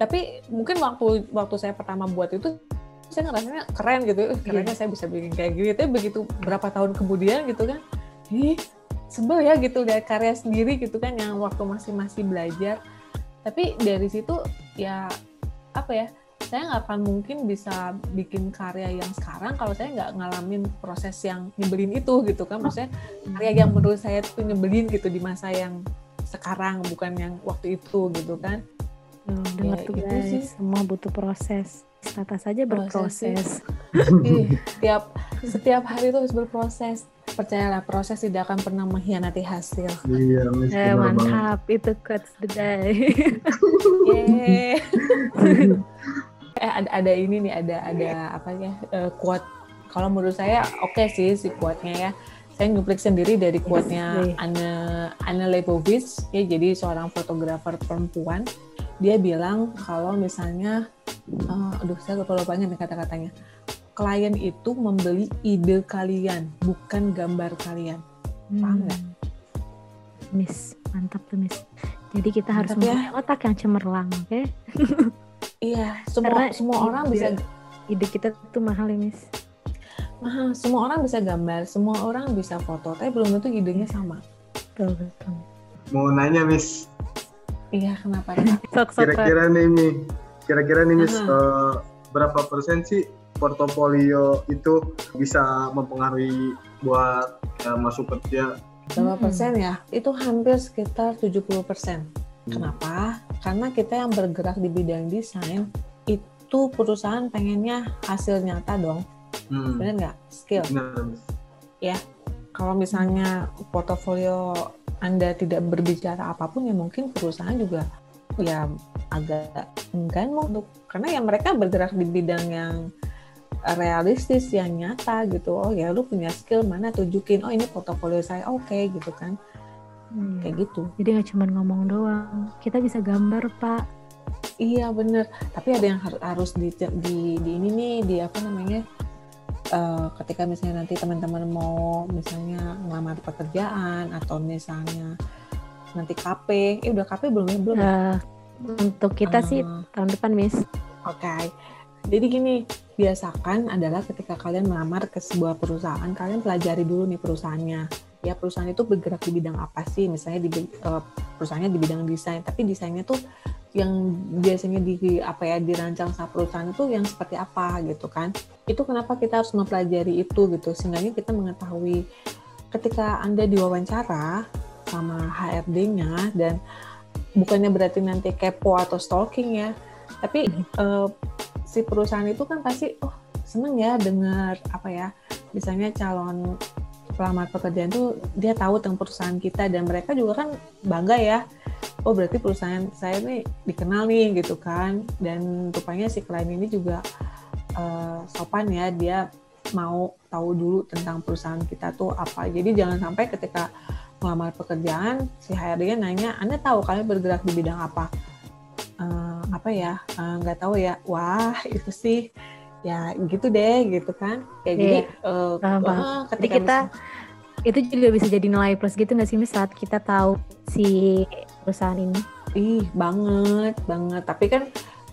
tapi mungkin waktu waktu saya pertama buat itu saya ngerasanya keren gitu. Eh, kerennya saya bisa bikin kayak gini. Tapi begitu berapa tahun kemudian gitu kan ih sebel ya gitu lihat karya sendiri gitu kan yang waktu masih masih belajar. Tapi dari situ ya apa ya saya nggak akan mungkin bisa bikin karya yang sekarang kalau saya nggak ngalamin proses yang nyebelin itu gitu kan. Maksudnya karya yang menurut saya tuh nyebelin gitu di masa yang sekarang bukan yang waktu itu gitu kan. Hmm, dengar Ya, tuh itu guys, sih. semua butuh proses. Tata saja berproses. Ih, setiap setiap hari itu harus berproses. Percayalah proses tidak akan pernah mengkhianati hasil. Iya, Miss. Eh, benar banget. mantap, itu quotes the day. Eh ada, ada ini nih ada ada apa ya eh, quote. Kalau menurut saya oke sih si quote-nya ya. Saya nyuplik sendiri dari quote-nya Yes, Anna Anna Leibovitz. Ya jadi seorang fotografer perempuan dia bilang kalau misalnya eh, aduh saya lupa lupanya nih kata-katanya klien itu membeli ide kalian bukan gambar kalian Paham nggak? Hmm. Miss, mantap tuh Miss. Jadi kita harus ya. mempunyai otak yang cemerlang, oke? iya semua Karena semua orang ide- bisa Ide kita tuh mahal ya Miss. Nah, semua orang bisa gambar, semua orang bisa foto, tapi belum tentu idenya sama. Betul, betul. Mau nanya, Miss. Iya, kenapa? Kira-kira nih, Mi. Kira-kira nih, Miss, Aha. eh, berapa persen sih portofolio itu bisa mempengaruhi buat eh, masuk kerja? Berapa persen ya? Itu hampir sekitar 70 persen. Kenapa? Karena kita yang bergerak di bidang desain, itu perusahaan pengennya hasil nyata dong. Hmm. Bener nggak? Skill. Benar, Miss. Kalau misalnya portofolio Anda tidak berbicara apa pun, ya mungkin perusahaan juga ya agak enggan mau untuk karena ya mereka bergerak di bidang yang realistis yang nyata gitu. Oh ya lu punya skill mana tunjukin oh ini portofolio saya oke gitu kan. Hmm. kayak gitu. Jadi nggak cuma ngomong doang, kita bisa gambar Pak. iya bener. Tapi ada yang har- harus di, di di ini nih di apa namanya eh, ketika misalnya nanti teman-teman mau misalnya ngelamar pekerjaan atau misalnya nanti KP eh udah KP belum ya belum ya? Eh, untuk kita sih Eh, tahun depan Miss. Oke, jadi gini, biasakan adalah ketika kalian melamar ke sebuah perusahaan, kalian pelajari dulu nih perusahaannya. Ya perusahaan itu bergerak di bidang apa sih? Misalnya di eh, perusahaannya di bidang desain, tapi desainnya tuh yang biasanya di apa ya dirancang sama perusahaan itu yang seperti apa gitu kan? Itu kenapa kita harus mempelajari itu gitu, sehingga kita mengetahui ketika anda diwawancara sama HRD-nya dan bukannya berarti nanti kepo atau stalking ya, tapi eh, si perusahaan itu kan pasti oh seneng ya dengar apa ya misalnya calon pelamar pekerjaan tuh dia tahu tentang perusahaan kita dan mereka juga kan bangga ya. Oh berarti perusahaan saya nih dikenal nih gitu kan. Dan rupanya si klien ini juga eh, sopan ya. Dia mau tahu dulu tentang perusahaan kita tuh apa. Jadi jangan sampai ketika melamar pekerjaan si HRD-nya nanya Anda tahu kalian bergerak di bidang apa? Eh, apa ya? Eh, nggak tahu ya. Wah itu sih ya gitu deh gitu kan. Kayak jadi eh, paham, paham. Jadi ketika kita itu juga bisa jadi nilai plus gitu nggak sih saat kita tahu si perusahaan ini. ih banget banget. Tapi kan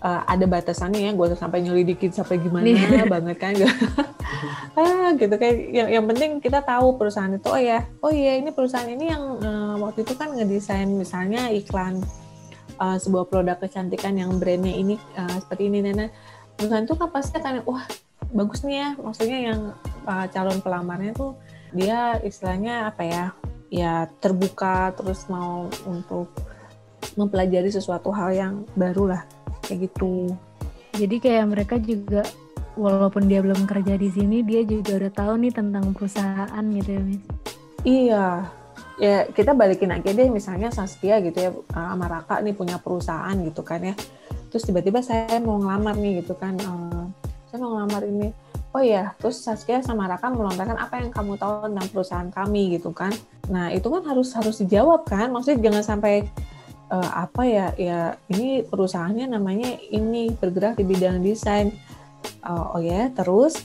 eh, ada batasannya ya gue sampai nyelidikin sampai gimana banget kan. Ah gitu kan yang, yang penting kita tahu perusahaan itu oh ya oh iya ini perusahaan ini yang eh, waktu itu kan ngedesain misalnya iklan eh, sebuah produk kecantikan yang brandnya ini eh, seperti ini Nana perusahaan itu kan pasti akan wah bagus nih ya maksudnya yang eh, calon pelamarnya tuh dia istilahnya apa ya ya terbuka terus mau untuk mempelajari sesuatu hal yang baru lah kayak gitu Jadi kayak mereka juga walaupun dia belum kerja di sini dia juga udah tahu nih tentang perusahaan gitu ya Miss. Iya, ya kita balikin aja deh misalnya Saskia gitu ya sama Raka nih punya perusahaan gitu kan ya. Terus tiba-tiba saya mau ngelamar nih gitu kan, eh, saya mau ngelamar ini. Oh iya, terus Saskia sama Raka melontarkan apa yang kamu tahu tentang perusahaan kami gitu kan. Nah itu kan harus harus dijawab kan, maksudnya jangan sampai eh, apa ya ya ini perusahaannya namanya ini bergerak di bidang desain. Oh, oh ya, terus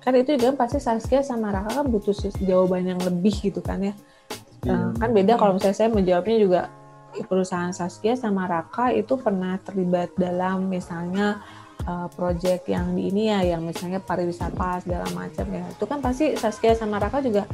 kan itu juga pasti Saskia sama Raka kan butuh jawaban yang lebih gitu kan ya. Eh, kan beda kalau misalnya saya menjawabnya juga perusahaan Saskia sama Raka itu pernah terlibat dalam misalnya eh, project yang di ini ya yang misalnya pariwisata segala macam ya. Itu kan pasti Saskia sama Raka juga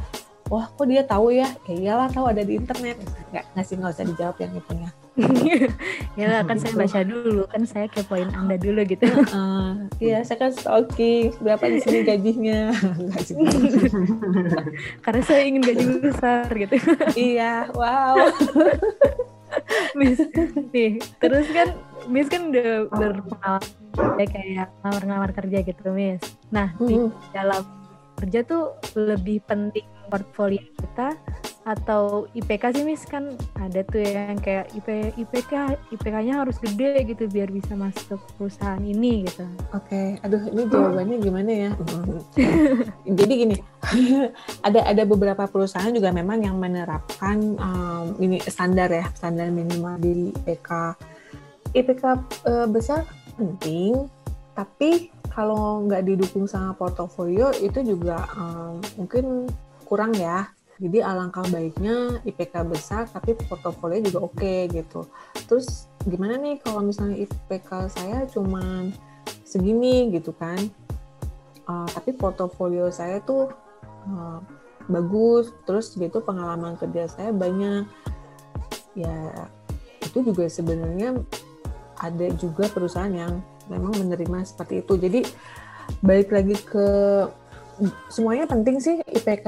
wah kok dia tahu ya? Ya iyalah tahu ada di internet. Nggak nggak sih nggak usah dijawab yang itunya. Ya lah, kan saya baca dulu kan saya kepoin anda dulu gitu. Uh, iya saya kan stalking berapa di sini gajinya? Karena saya ingin gaji besar gitu. Iya wow Miss nih terus kan Miss kan udah berpengalaman ya kayak ngelamar-ngelamar kerja gitu Miss nah di Hmm. dalam kerja tuh lebih penting portfolio kita atau IPK sih Miss kan ada tuh yang kayak IP, IPK IPK-nya harus gede gitu biar bisa masuk perusahaan ini gitu Oke, aduh ini jawabannya gimana ya? Jadi gini, ada ada beberapa perusahaan juga memang yang menerapkan um, ini standar ya, standar minimal di IPK. IPK eh, besar penting, tapi kalau nggak didukung sama portofolio itu juga um, mungkin kurang ya. Jadi alangkah baiknya IPK besar tapi portofolio juga oke gitu. Terus gimana nih kalau misalnya IPK saya cuman segini gitu kan? Uh, tapi portofolio saya tuh uh, bagus terus gitu pengalaman kerja saya banyak. Ya itu juga sebenarnya ada juga perusahaan yang memang menerima seperti itu. Jadi balik lagi ke semuanya penting sih IPK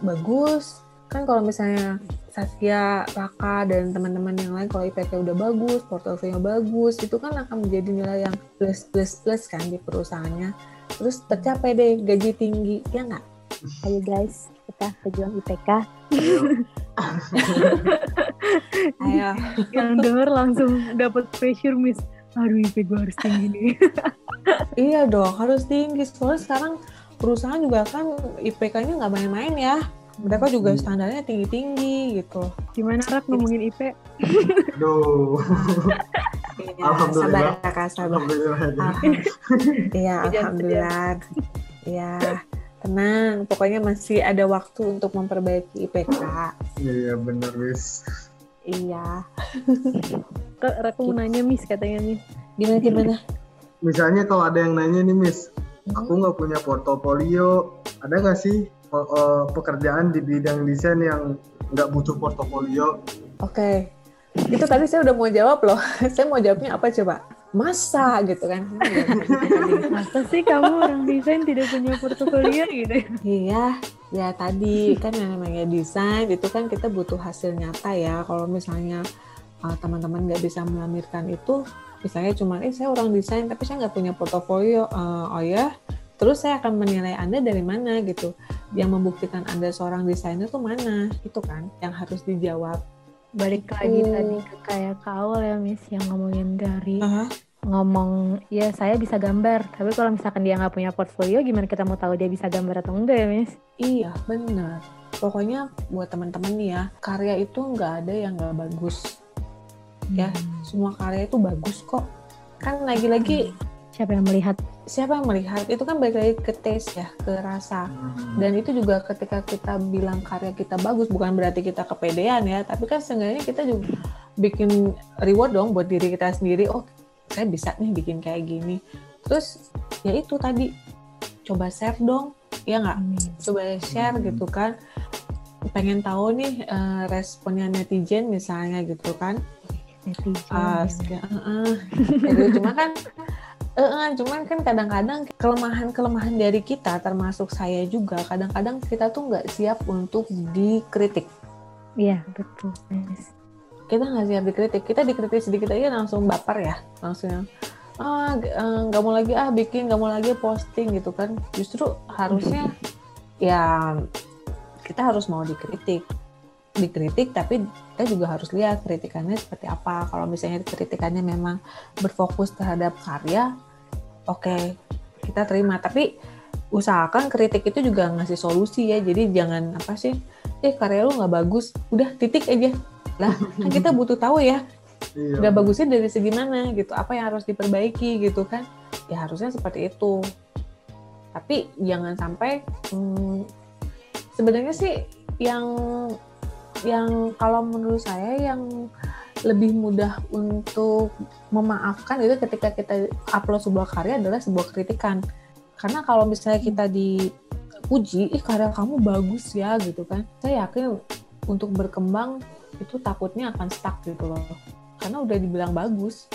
bagus kan kalau misalnya Saskia, Raka dan teman-teman yang lain kalau IPK udah bagus, portofolio bagus, itu kan akan menjadi nilai yang plus plus plus kan di perusahaannya. Terus tercapai deh gaji tinggi, ya nggak? ayo guys kita pejuang IPK Ayo. yang denger langsung dapat pressure Miss aduh IP gue harus tinggi nih iya dong, harus tinggi. Soalnya sekarang perusahaan juga kan IPK-nya nggak main-main ya. Mereka juga standarnya tinggi-tinggi gitu. gimana Rak ngomongin IP Aduh, Iya, Alhamdulillah. sabar kakak, sabar. alhamdulillah. Alham- Iya, Hujan, alhamdulillah. Iya, tenang. Pokoknya masih ada waktu untuk memperbaiki IPK. Iya benar wis. Iya. Kak, Rak mau nanya Miss katanya Miss Gimana gimana? Misalnya kalau ada yang nanya nih Miss, aku nggak punya portofolio, ada nggak sih eh, eh, pekerjaan di bidang desain yang nggak butuh portofolio? Oke. Itu tadi saya udah mau jawab loh. saya mau jawabnya apa coba? Masa gitu kan? masa sih kamu orang desain tidak punya portofolio gitu Iya, ya tadi kan yang namanya desain itu kan kita butuh hasil nyata ya. Kalau misalnya uh, teman-teman nggak bisa melamirkan itu, misalnya cuma, eh saya orang desain tapi saya nggak punya portofolio, Uh, oh ya, terus saya akan menilai Anda dari mana gitu. Yang membuktikan Anda seorang desainer tuh mana? Itu kan yang harus dijawab. balik lagi Gitu. tadi ke kayak ke awal ya Miss yang ngomongin dari Aha. ngomong ya saya bisa gambar tapi kalau misalkan dia nggak punya portfolio gimana kita mau tahu dia bisa gambar atau enggak ya Miss Iya, benar. Pokoknya buat teman-teman nih ya, karya itu nggak ada yang nggak bagus. Ya, semua karya itu bagus kok. Kan lagi-lagi siapa yang melihat? siapa yang melihat? Itu kan balik lagi ke taste ya ke rasa. Dan itu juga ketika kita bilang karya kita bagus bukan berarti kita kepedean ya. Tapi kan seenggaknya kita juga bikin reward dong buat diri kita sendiri. Oh saya bisa nih bikin kayak gini. Terus ya itu tadi. Coba share dong ya nggak? Coba share gitu kan. Pengen tahu nih eh, responnya netizen misalnya gitu kan sekian, uh, gitu. cuma kan eh, cuman kan kadang-kadang kelemahan-kelemahan dari kita termasuk saya juga kadang-kadang kita tuh nggak siap untuk dikritik. Iya betul Miss. kita nggak siap dikritik. Kita dikritik sedikit aja langsung baper ya. Langsung yang ah eh, nggak mau lagi ah bikin nggak mau lagi posting gitu kan. Justru harusnya ya kita harus mau dikritik dikritik tapi kita juga harus lihat kritikannya seperti apa. Kalau misalnya kritikannya memang berfokus terhadap karya oke kita terima. Tapi usahakan kritik itu juga ngasih solusi ya. Jadi jangan apa sih eh karya lu nggak bagus. Udah titik aja. Lah kan kita butuh tahu ya Iya. nggak bagusnya dari segi mana gitu. Apa yang harus diperbaiki gitu kan? Ya harusnya seperti itu. Tapi jangan sampai hmm, sebenarnya sih yang yang kalau menurut saya yang lebih mudah untuk memaafkan itu ketika kita upload sebuah karya adalah sebuah kritikan karena kalau misalnya kita di puji, ih karya kamu bagus ya gitu kan. Saya yakin untuk berkembang itu takutnya akan stuck gitu loh. Karena udah dibilang bagus.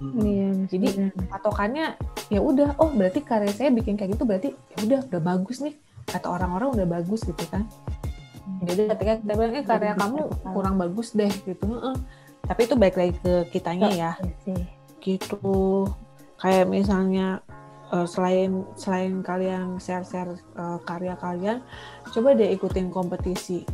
Hmm. Iya, Jadi patokannya ya udah, oh berarti karya saya bikin kayak gitu berarti ya udah udah bagus nih. Kata orang-orang udah bagus gitu kan. Jadi ketika kita bilang, eh karya kamu kurang bagus deh gitu. Heeh. Tapi itu baik lagi ke kitanya ya Iya gitu kayak misalnya eh, selain selain kalian share-share eh, karya kalian coba deh ikutin kompetisi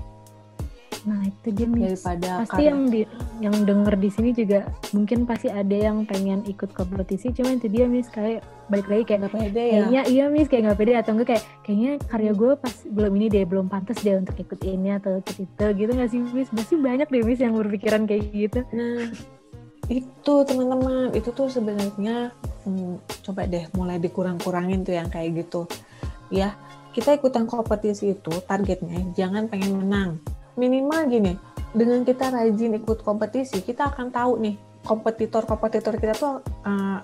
Nah itu dia Miss. daripada Pasti yang di, yang denger di sini juga mungkin pasti ada yang pengen ikut kompetisi, cuma itu dia Miss kayak balik lagi kayak nggak pede ya kayaknya iya Miss kayak nggak pede atau enggak kayak kayaknya karya gue pas belum ini deh belum pantas deh untuk ikut ini atau ikut itu gitu nggak sih Miss? Pasti banyak deh Miss yang berpikiran kayak gitu. nah itu teman-teman itu tuh sebenarnya hmm, coba deh mulai dikurang-kurangin tuh yang kayak gitu ya kita ikutan kompetisi itu targetnya jangan pengen menang minimal gini dengan kita rajin ikut kompetisi kita akan tahu nih kompetitor-kompetitor kita tuh eh,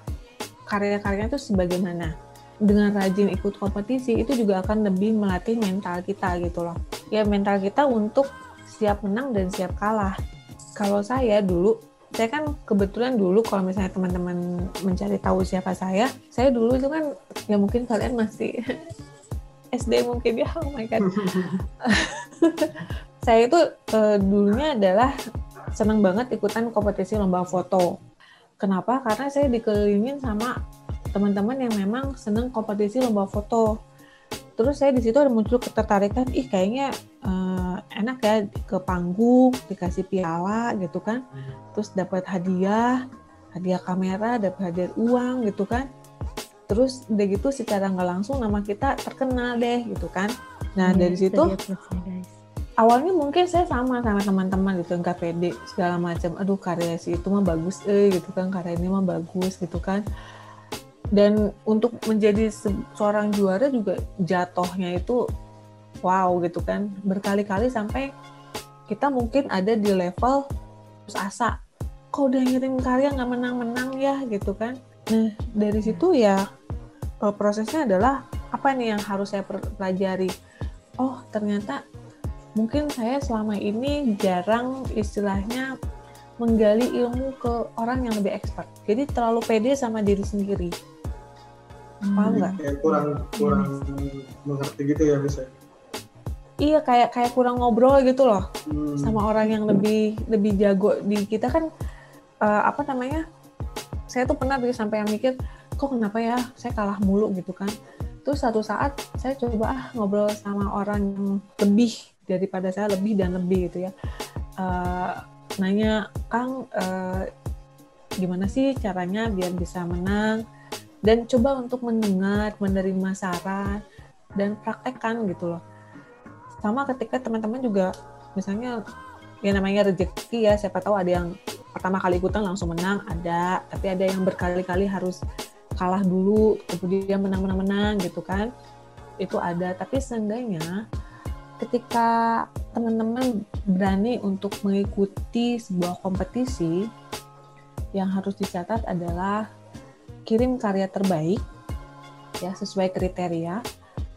karya-karyanya tuh sebagaimana. Dengan rajin ikut kompetisi itu juga akan lebih melatih mental kita gitu loh. Ya mental kita untuk siap menang dan siap kalah. Kalau saya dulu saya kan kebetulan dulu kalau misalnya teman-teman mencari tahu siapa saya saya dulu itu kan ya mungkin kalian masih SD mungkin ya oh my god saya itu eh, dulunya adalah senang banget ikutan kompetisi lomba foto. Kenapa? Karena saya dikelilingin sama teman-teman yang memang senang kompetisi lomba foto. Terus saya di situ ada muncul ketertarikan ih kayaknya eh, enak ya ke panggung dikasih piala gitu kan. Terus dapat hadiah hadiah kamera dapat hadiah uang gitu kan. Terus udah gitu secara nggak langsung nama kita terkenal deh gitu kan. Nah Iya, dari itu situ dia. Awalnya mungkin saya sama sama teman-teman gitu nggak pede segala macam. Aduh karya si itu mah bagus eh gitu kan. Karya ini mah bagus gitu kan. Dan untuk menjadi se- seorang juara juga jatuhnya itu wow gitu kan. Berkali-kali sampai kita mungkin ada di level putus asa kok udah ngirim karya nggak menang-menang ya? gitu kan. Nah dari situ ya eh, prosesnya adalah apa nih yang harus saya pelajari? Oh ternyata mungkin saya selama ini jarang istilahnya menggali ilmu ke orang yang lebih expert. Jadi terlalu pede sama diri sendiri. Paham nggak? Kayak kurang kurang mengerti gitu ya bisa iya kayak kayak kurang ngobrol gitu loh Hmm. sama orang yang lebih lebih jago di kita kan eh, apa namanya saya tuh pernah gitu sampai yang mikir kok kenapa ya? Saya kalah mulu gitu kan. Terus satu saat saya coba ah ngobrol sama orang yang lebih daripada saya lebih dan lebih gitu ya. Eh, nanya Kang eh, gimana sih caranya biar bisa menang? Dan coba untuk mendengar menerima saran dan praktekkan gitu loh. Sama ketika teman-teman juga misalnya ya namanya rezeki ya siapa tahu ada yang pertama kali ikutan langsung menang ada. Tapi ada yang berkali-kali harus kalah dulu kemudian menang-menang-menang gitu kan. Itu ada. Tapi seenggaknya ketika teman-teman berani untuk mengikuti sebuah kompetisi yang harus dicatat adalah kirim karya terbaik ya sesuai kriteria.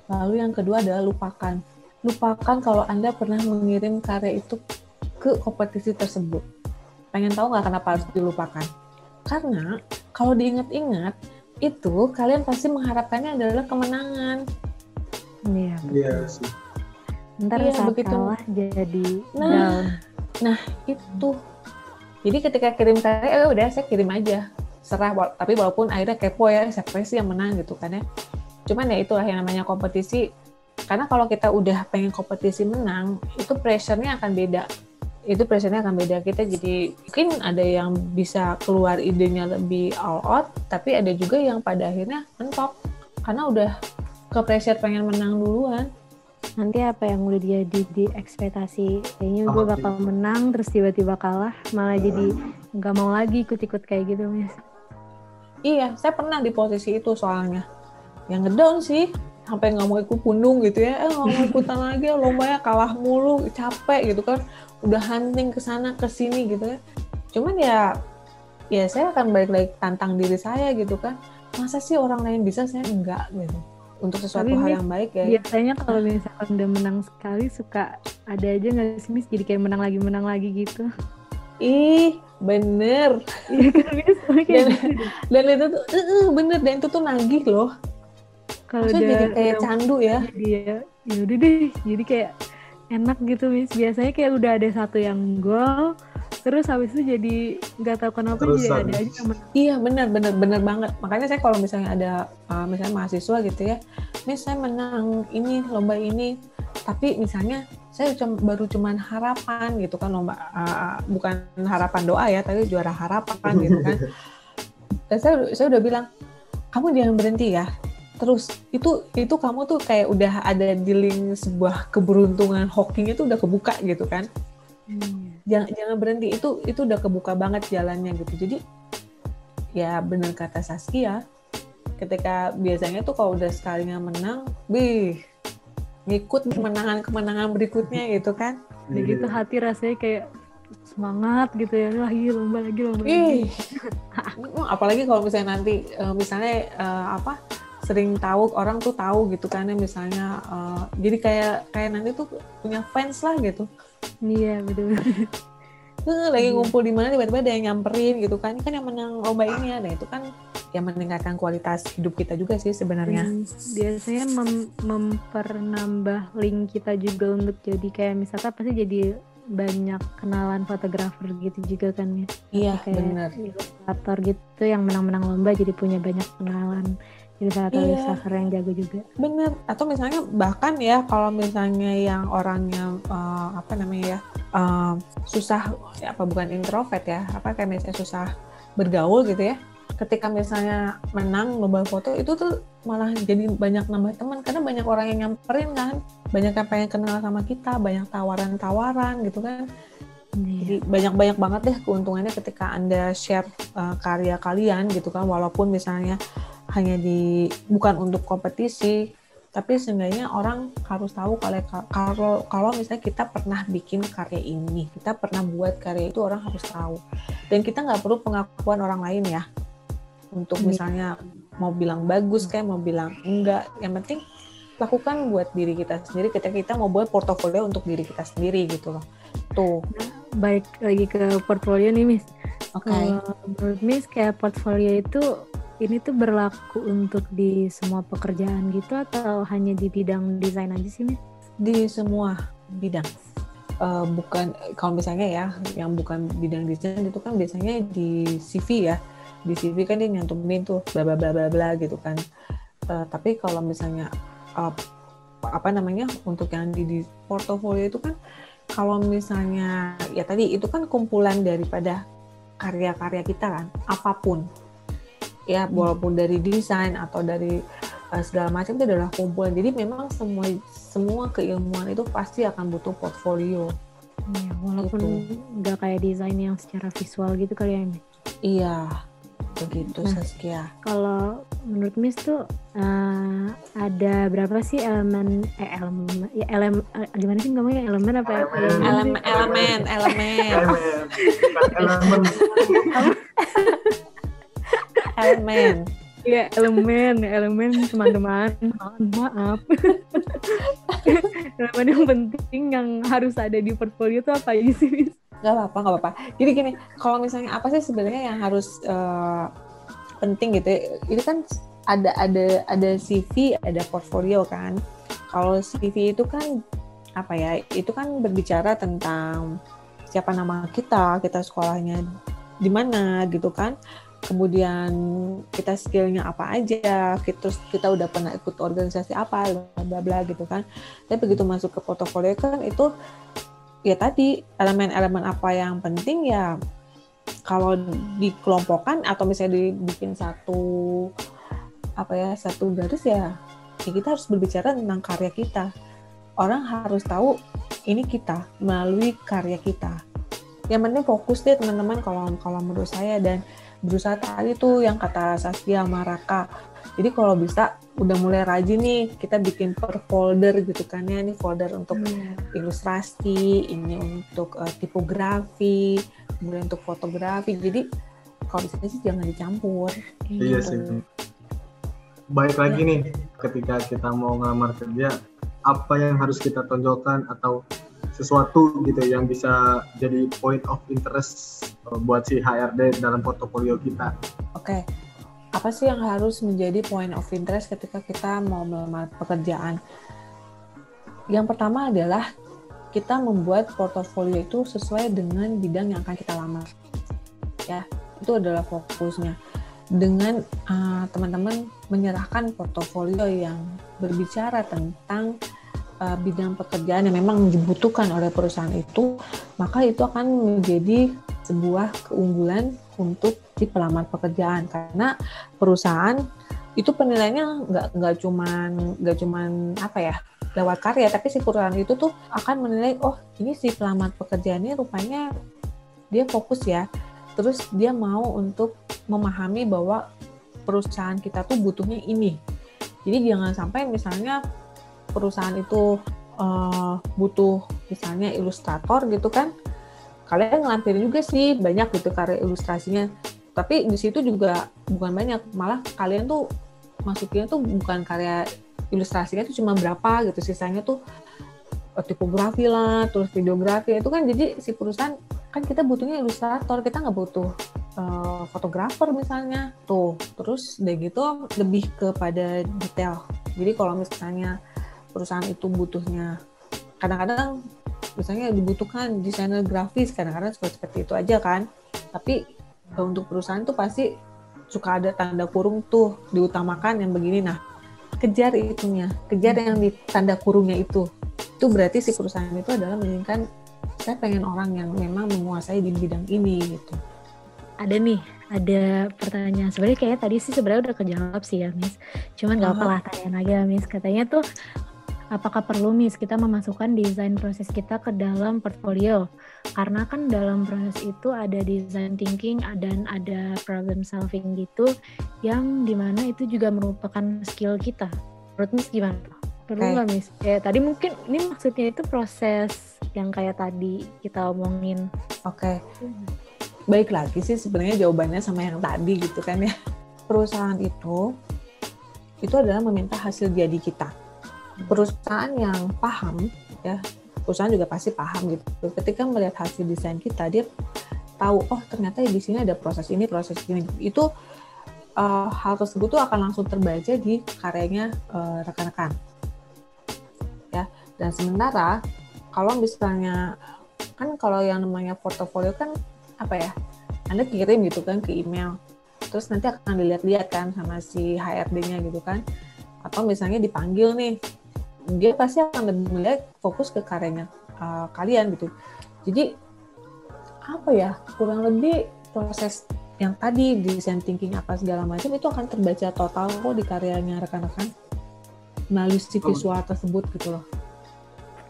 Lalu yang kedua adalah lupakan. Lupakan kalau anda pernah mengirim karya itu ke kompetisi tersebut. Pengen tahu nggak kenapa harus dilupakan? Karena kalau diingat-ingat itu kalian pasti mengharapkannya adalah kemenangan. Iya. iya sih Ntar Iya, saat begitu. kalah jadi Nah. down. itu. Jadi ketika kirim karya ya udah saya kirim aja. Serah tapi walaupun akhirnya kepo ya siapa sih yang menang gitu kan ya. Cuman ya itulah yang namanya kompetisi. Karena kalau kita udah pengen kompetisi menang itu pressure-nya akan beda. Itu pressure-nya akan beda. Kita jadi mungkin ada yang bisa keluar idenya lebih all out tapi ada juga yang pada akhirnya mentok. Karena udah ke pressure pengen menang duluan Nanti apa yang udah dia di, di ekspektasi kayaknya gue bakal menang terus tiba-tiba kalah malah jadi nggak mau lagi ikut-ikut kayak gitu Miss. Iya, saya pernah di posisi itu soalnya. Yang ngedown sih, sampai nggak mau ikut pundung gitu ya. Eh nggak mau ikutan lagi, lombanya kalah mulu, capek gitu kan. Udah hunting ke sana ke sini gitu ya. Cuman ya, ya saya akan balik lagi tantang diri saya gitu kan. Masa sih orang lain bisa, saya enggak gitu. Untuk sesuatu Tapi, hal yang baik ya. Biasanya kalau misalkan udah menang sekali suka ada aja nggak sih Miss? Jadi kayak menang lagi menang lagi gitu. ih bener. Iya kan Dan- gitu dan itu tuh eh, bener. Dan itu tuh nagih loh. Kalau udah jadi kayak udah candu ya. jadi ya ya udah deh. Jadi kayak enak gitu Miss. Biasanya kayak udah ada satu yang gol terus habis itu jadi nggak tahu kenapa jadi Terusan. ada aja yang menang. Iya benar benar benar banget. Makanya saya kalau misalnya ada uh, misalnya mahasiswa gitu ya, Miss saya menang ini lomba ini, tapi misalnya saya cum- baru cuman harapan gitu kan lomba uh, bukan harapan doa ya, tapi juara harapan gitu kan. Dan saya saya udah bilang kamu jangan berhenti ya. Terus itu itu kamu tuh kayak udah ada di link sebuah keberuntungan hokinya tuh udah kebuka gitu kan jangan jangan berhenti. Itu itu udah kebuka banget jalannya gitu. Jadi ya bener kata Saskia ketika biasanya tuh kalau udah sekalinya menang bih ngikut kemenangan-kemenangan berikutnya gitu kan. Udah gitu hati rasanya kayak semangat gitu ya. Lagi lomba lagi lomba lagi. ih. Apalagi kalau misalnya nanti eh, misalnya eh, apa sering tahu orang tuh tahu gitu kan ya misalnya eh, jadi kayak kayak nanti tuh punya fans lah gitu Iya betul. Lagi ngumpul di mana tiba-tiba ada yang nyamperin gitu kan. Kan yang menang lomba ini ya nah itu kan yang meningkatkan kualitas hidup kita juga sih sebenarnya. Dan biasanya mem- memperambah link kita juga untuk jadi kayak misalkan pasti jadi banyak kenalan fotografer gitu juga kan ya. Iya bener. ilustrator gitu yang menang-menang lomba jadi punya banyak kenalan ilustrator Iya. ilustrator yang jago juga. Bener. Atau misalnya bahkan ya kalau misalnya yang orangnya eh, apa namanya ya eh, susah ya apa bukan introvert ya apa kayak misalnya susah bergaul gitu ya. Ketika misalnya menang lomba foto itu tuh malah jadi banyak nambah teman. Karena banyak orang yang nyamperin kan. Banyak yang pengen kenal sama kita banyak tawaran-tawaran gitu kan. Iya. Jadi banyak-banyak banget deh keuntungannya ketika Anda share uh, karya kalian gitu kan. Walaupun misalnya hanya di bukan untuk kompetisi tapi seenggaknya orang harus tahu kalau kalau kalau misalnya kita pernah bikin karya ini kita pernah buat karya itu orang harus tahu. Dan kita nggak perlu pengakuan orang lain ya. Untuk Iya. misalnya mau bilang bagus kayak mau bilang enggak. Yang penting lakukan buat diri kita sendiri ketika kita mau buat portofolio untuk diri kita sendiri gitu loh. Tuh. Baik lagi ke portfolio nih Miss. Oke. Kalau menurut Miss kayak portfolio itu ini tuh berlaku untuk di semua pekerjaan gitu atau hanya di bidang desain aja sih di semua bidang. Eh, bukan kalau misalnya ya yang bukan bidang desain itu kan biasanya di CV ya. Di CV kan dia nyantumin tuh bla bla bla bla bla gitu kan. Eh, tapi kalau misalnya eh, apa namanya untuk yang di, di portofolio itu kan kalau misalnya ya tadi itu kan kumpulan daripada karya-karya kita kan apa pun ya walaupun dari desain atau dari uh, segala macam itu adalah kumpulan jadi memang semua semua keilmuan itu pasti akan butuh portfolio Ya, walaupun Gitu. nggak kayak desain yang secara visual gitu kali ya iya begitu Nah. Saskia Kalau menurut Miss tuh eh, ada berapa sih elemen eh elemen ya elemen eh, gimana sih ngomongnya elemen apa ya? Elemen. elemen elemen elemen Elemen. Bukan elemen. elemen. Iya elemen elemen teman-teman. Mohon maaf. Elemen yang penting yang harus ada di portfolio tuh apa aja sih nggak apa-apa nggak apa-apa. Jadi gini kalau misalnya apa sih sebenarnya yang harus eh, penting gitu ya, ini kan ada ada ada CV ada portfolio kan. Kalau CV itu kan apa ya itu kan berbicara tentang siapa nama kita kita sekolahnya di mana gitu kan kemudian kita skillnya apa aja terus kita udah pernah ikut organisasi apa bla bla bla gitu kan. Tapi begitu masuk ke portofolio kan itu ya tadi elemen-elemen apa yang penting ya kalau dikelompokkan atau misalnya dibikin satu apa ya satu garis ya, ya kita harus berbicara tentang karya kita. Orang harus tahu ini kita melalui karya kita. Yang penting fokus deh teman-teman kalau kalau menurut saya. Dan berusaha tadi tuh yang kata Saskia Maraka jadi kalau bisa udah mulai rajin nih kita bikin per folder gitu kan ya ini folder untuk ilustrasi, ini untuk uh, tipografi, kemudian untuk fotografi. Jadi kalau sini sih jangan dicampur. Iya Gitu. sih. baik lagi nih ketika kita mau ngelamar kerja apa yang harus kita tonjolkan atau sesuatu gitu yang bisa jadi point of interest uh, buat si HRD dalam portofolio kita. Oke, apa sih yang harus menjadi point of interest ketika kita mau melamar pekerjaan? Yang pertama adalah kita membuat portofolio itu sesuai dengan bidang yang akan kita lamar. Ya, itu adalah fokusnya. Dengan uh, teman-teman menyerahkan portofolio yang berbicara tentang uh, bidang pekerjaan yang memang dibutuhkan oleh perusahaan itu, maka itu akan menjadi sebuah keunggulan untuk di pelamar pekerjaan. Karena perusahaan itu penilaiannya nggak nggak cuman nggak cuman apa ya lewat karya tapi si perusahaan itu tuh akan menilai oh ini si pelamar pekerjaan ini rupanya dia fokus ya. Terus dia mau untuk memahami bahwa perusahaan kita tuh butuhnya ini. Jadi jangan sampai misalnya perusahaan itu uh, butuh misalnya ilustrator gitu kan kalian ngelampirin juga sih banyak gitu karya ilustrasinya. Tapi di situ juga bukan banyak malah kalian tuh masukinnya tuh bukan karya ilustrasinya tuh cuma berapa gitu sisanya tuh eh, tipografi lah terus videografi itu kan jadi si perusahaan kan kita butuhnya ilustrator kita nggak butuh uh, fotografer misalnya tuh. Terus udah gitu lebih kepada detail. Jadi kalau misalnya perusahaan itu butuhnya. Kadang-kadang misalnya dibutuhkan desainer grafis kadang-kadang seperti itu aja kan. Tapi untuk perusahaan tuh pasti suka ada tanda kurung tuh diutamakan yang begini. Nah kejar itunya kejar yang di tanda kurungnya itu. Itu berarti si perusahaan itu adalah menginginkan saya pengen orang yang memang menguasai di bidang ini gitu. Ada nih ada pertanyaan. Sebenarnya kayak tadi sih sebenarnya udah kejawab sih ya Miss. Cuman gak apa lah tanya lagi ya Miss. Katanya tuh apakah perlu Miss kita memasukkan desain proses kita ke dalam portfolio? Karena kan dalam proses itu ada design thinking dan ada problem solving gitu yang di mana itu juga merupakan skill kita. Menurut Miss gimana? Perlu nggak okay. Miss? Ya tadi mungkin ini maksudnya itu proses yang kayak tadi kita omongin. Oke. Okay. Baik lagi sih sebenarnya jawabannya sama yang tadi gitu kan ya. Perusahaan itu itu adalah meminta hasil jadi kita perusahaan yang paham ya perusahaan juga pasti paham gitu. Ketika melihat hasil desain kita dia tahu oh ternyata di sini ada proses ini proses ini. Itu uh, hal tersebut tuh akan langsung terbaca di karyanya uh, rekan-rekan. Ya dan sementara kalau misalnya kan kalau yang namanya portofolio kan apa ya anda kirim gitu kan ke email terus nanti akan dilihat-lihat kan sama si HRD-nya gitu kan. Atau misalnya dipanggil nih dia pasti akan lebih melihat fokus ke karyanya uh, kalian gitu. Jadi apa ya kurang lebih proses yang tadi design thinking apa segala macam itu akan terbaca total kok di karyanya rekan-rekan melalui si visual tersebut gitu loh.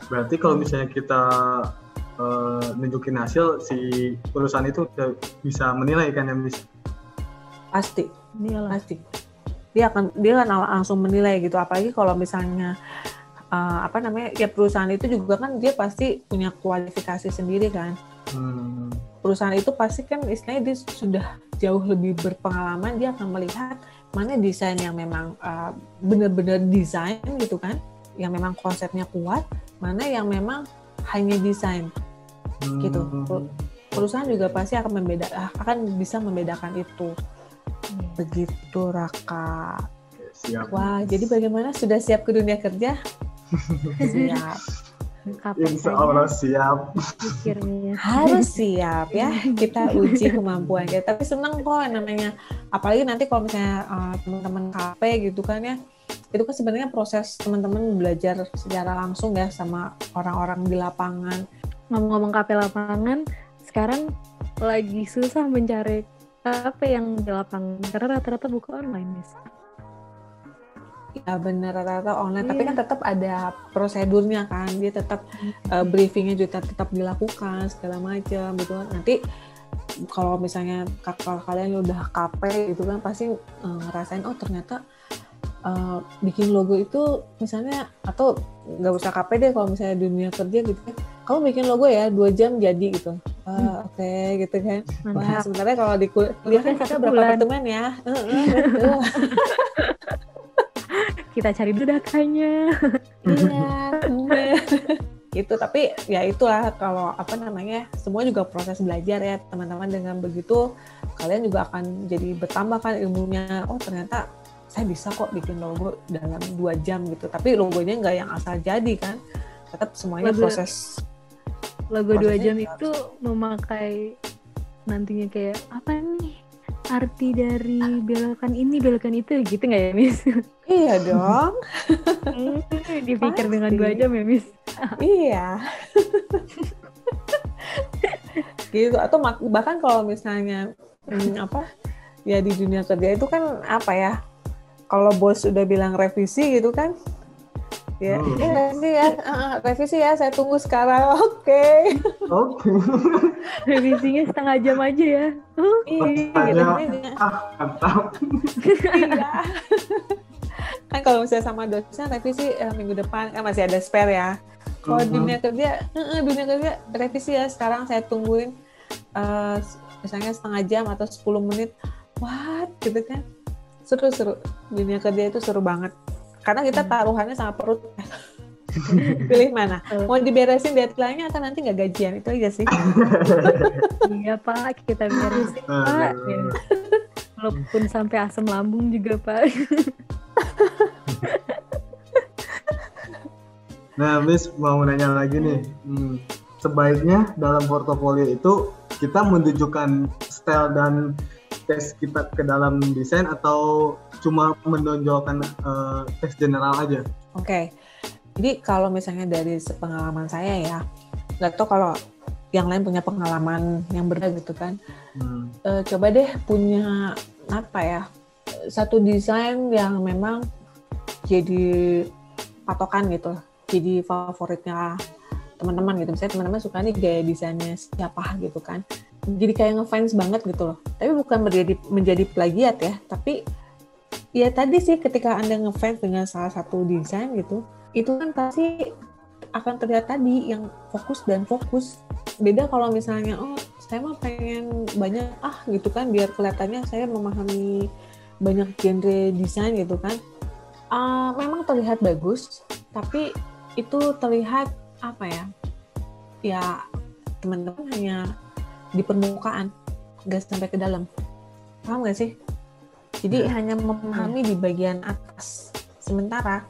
Berarti kalau misalnya kita uh, nunjukin hasil si perusahaan itu udah bisa menilai kan ya mis pasti. Pasti. Dia akan dia akan langsung menilai gitu. Apalagi kalau misalnya uh, apa namanya ya perusahaan itu juga kan dia pasti punya kualifikasi sendiri kan hmm. perusahaan itu pasti kan istilahnya dia sudah jauh lebih berpengalaman dia akan melihat mana desain yang memang uh, benar-benar desain gitu kan yang memang konsepnya kuat mana yang memang hanya desain hmm. gitu perusahaan juga pasti akan membeda akan bisa membedakan itu begitu Raka Siap. Wah, jadi bagaimana sudah siap ke dunia kerja? Siap. Kapan Insya Allah siap. Harus siap ya. Kita uji kemampuan kita. Tapi seneng kok namanya. Apalagi nanti kalau misalnya uh, teman-teman KP gitu kan ya. Itu kan sebenarnya proses teman-teman belajar secara langsung ya sama orang-orang di lapangan. Ngomong-ngomong KP lapangan, sekarang lagi susah mencari KP yang di lapangan karena rata-rata buka online, Miss ya benar rata-rata online. Yeah. tapi kan iya. tetap ada prosedurnya kan. Dia tetap uh, briefingnya juga tetap dilakukan segala macam gitu kan. Nanti kalau misalnya kakak kalian udah KP gitu kan pasti uh, ngerasain oh ternyata uh, bikin logo itu misalnya atau nggak usah KP deh kalau misalnya dunia kerja gitu kan. Kamu bikin logo ya dua jam jadi gitu. Uh, hmm. oke okay, gitu kan. Wah, sebenarnya kalau di kuliah kan kita berapa pertemuan ya? Uh, uh, kita cari dulu. Iya, bener. gitu tapi ya itulah kalau apa namanya semua juga proses belajar ya teman-teman. Dengan begitu kalian juga akan jadi bertambah kan ilmunya. Oh ternyata saya bisa kok bikin logo dalam dua jam gitu. Tapi logonya nggak yang asal jadi kan. Tetap semuanya Logo- proses Logo dua jam harus- itu memakai nantinya kayak apa nih arti dari belokan ini belokan itu gitu nggak ya Miss? iya dong Dipikir dengan Pasti. dua jam ya Miss? iya gitu atau bahkan kalau misalnya hmm, apa ya di dunia kerja itu kan apa ya kalau bos udah bilang revisi gitu kan ya Hmm. eh, revisi ya ah, revisi ya saya tunggu sekarang oke Oke. Revisinya setengah jam aja ya. Iya Makanya, gitu. ah. Iya. kan kalau misalnya sama dosen revisi eh, minggu depan kan masih ada spare ya. Kalau Mhm. dunia kerja, eh, eh, dunia kerja revisi ya sekarang saya tungguin eh, misalnya setengah jam atau 10 menit. What gitu kan. Seru-seru. Dunia kerja itu seru banget. Karena kita taruhannya sama perut. Pilih mana? Mau diberesin deadline-nya atau nanti nggak gajian? Itu aja sih. iya Pak, kita beresin Pak. Walaupun sampai asam lambung juga Pak. Nah, Miss mau nanya lagi nih. Hmm, sebaiknya dalam portofolio itu kita menunjukkan style dan tes kita ke dalam desain atau cuma menonjolkan eh, tes general aja? Oke, jadi kalau misalnya dari pengalaman saya ya, nggak tahu kalau yang lain punya pengalaman yang berbeda gitu kan. Hmm. Eh, coba deh punya apa ya, satu desain yang memang jadi patokan gitu, jadi favoritnya teman-teman gitu. Misalnya teman-teman suka nih gaya desainnya siapa gitu kan. Jadi kayak ngefans banget gitu loh. Tapi bukan menjadi menjadi plagiat ya, tapi ya tadi sih ketika anda ngefans dengan salah satu desain gitu itu kan pasti akan terlihat tadi yang fokus dan fokus. Beda kalau misalnya oh saya mah pengen banyak ah gitu kan biar kelihatannya saya memahami banyak genre desain gitu kan. Ah, memang terlihat bagus tapi itu terlihat apa ya? Ya teman-teman hanya di permukaan nggak sampai ke dalam. Paham nggak sih? Jadi hanya memahami di bagian atas. Sementara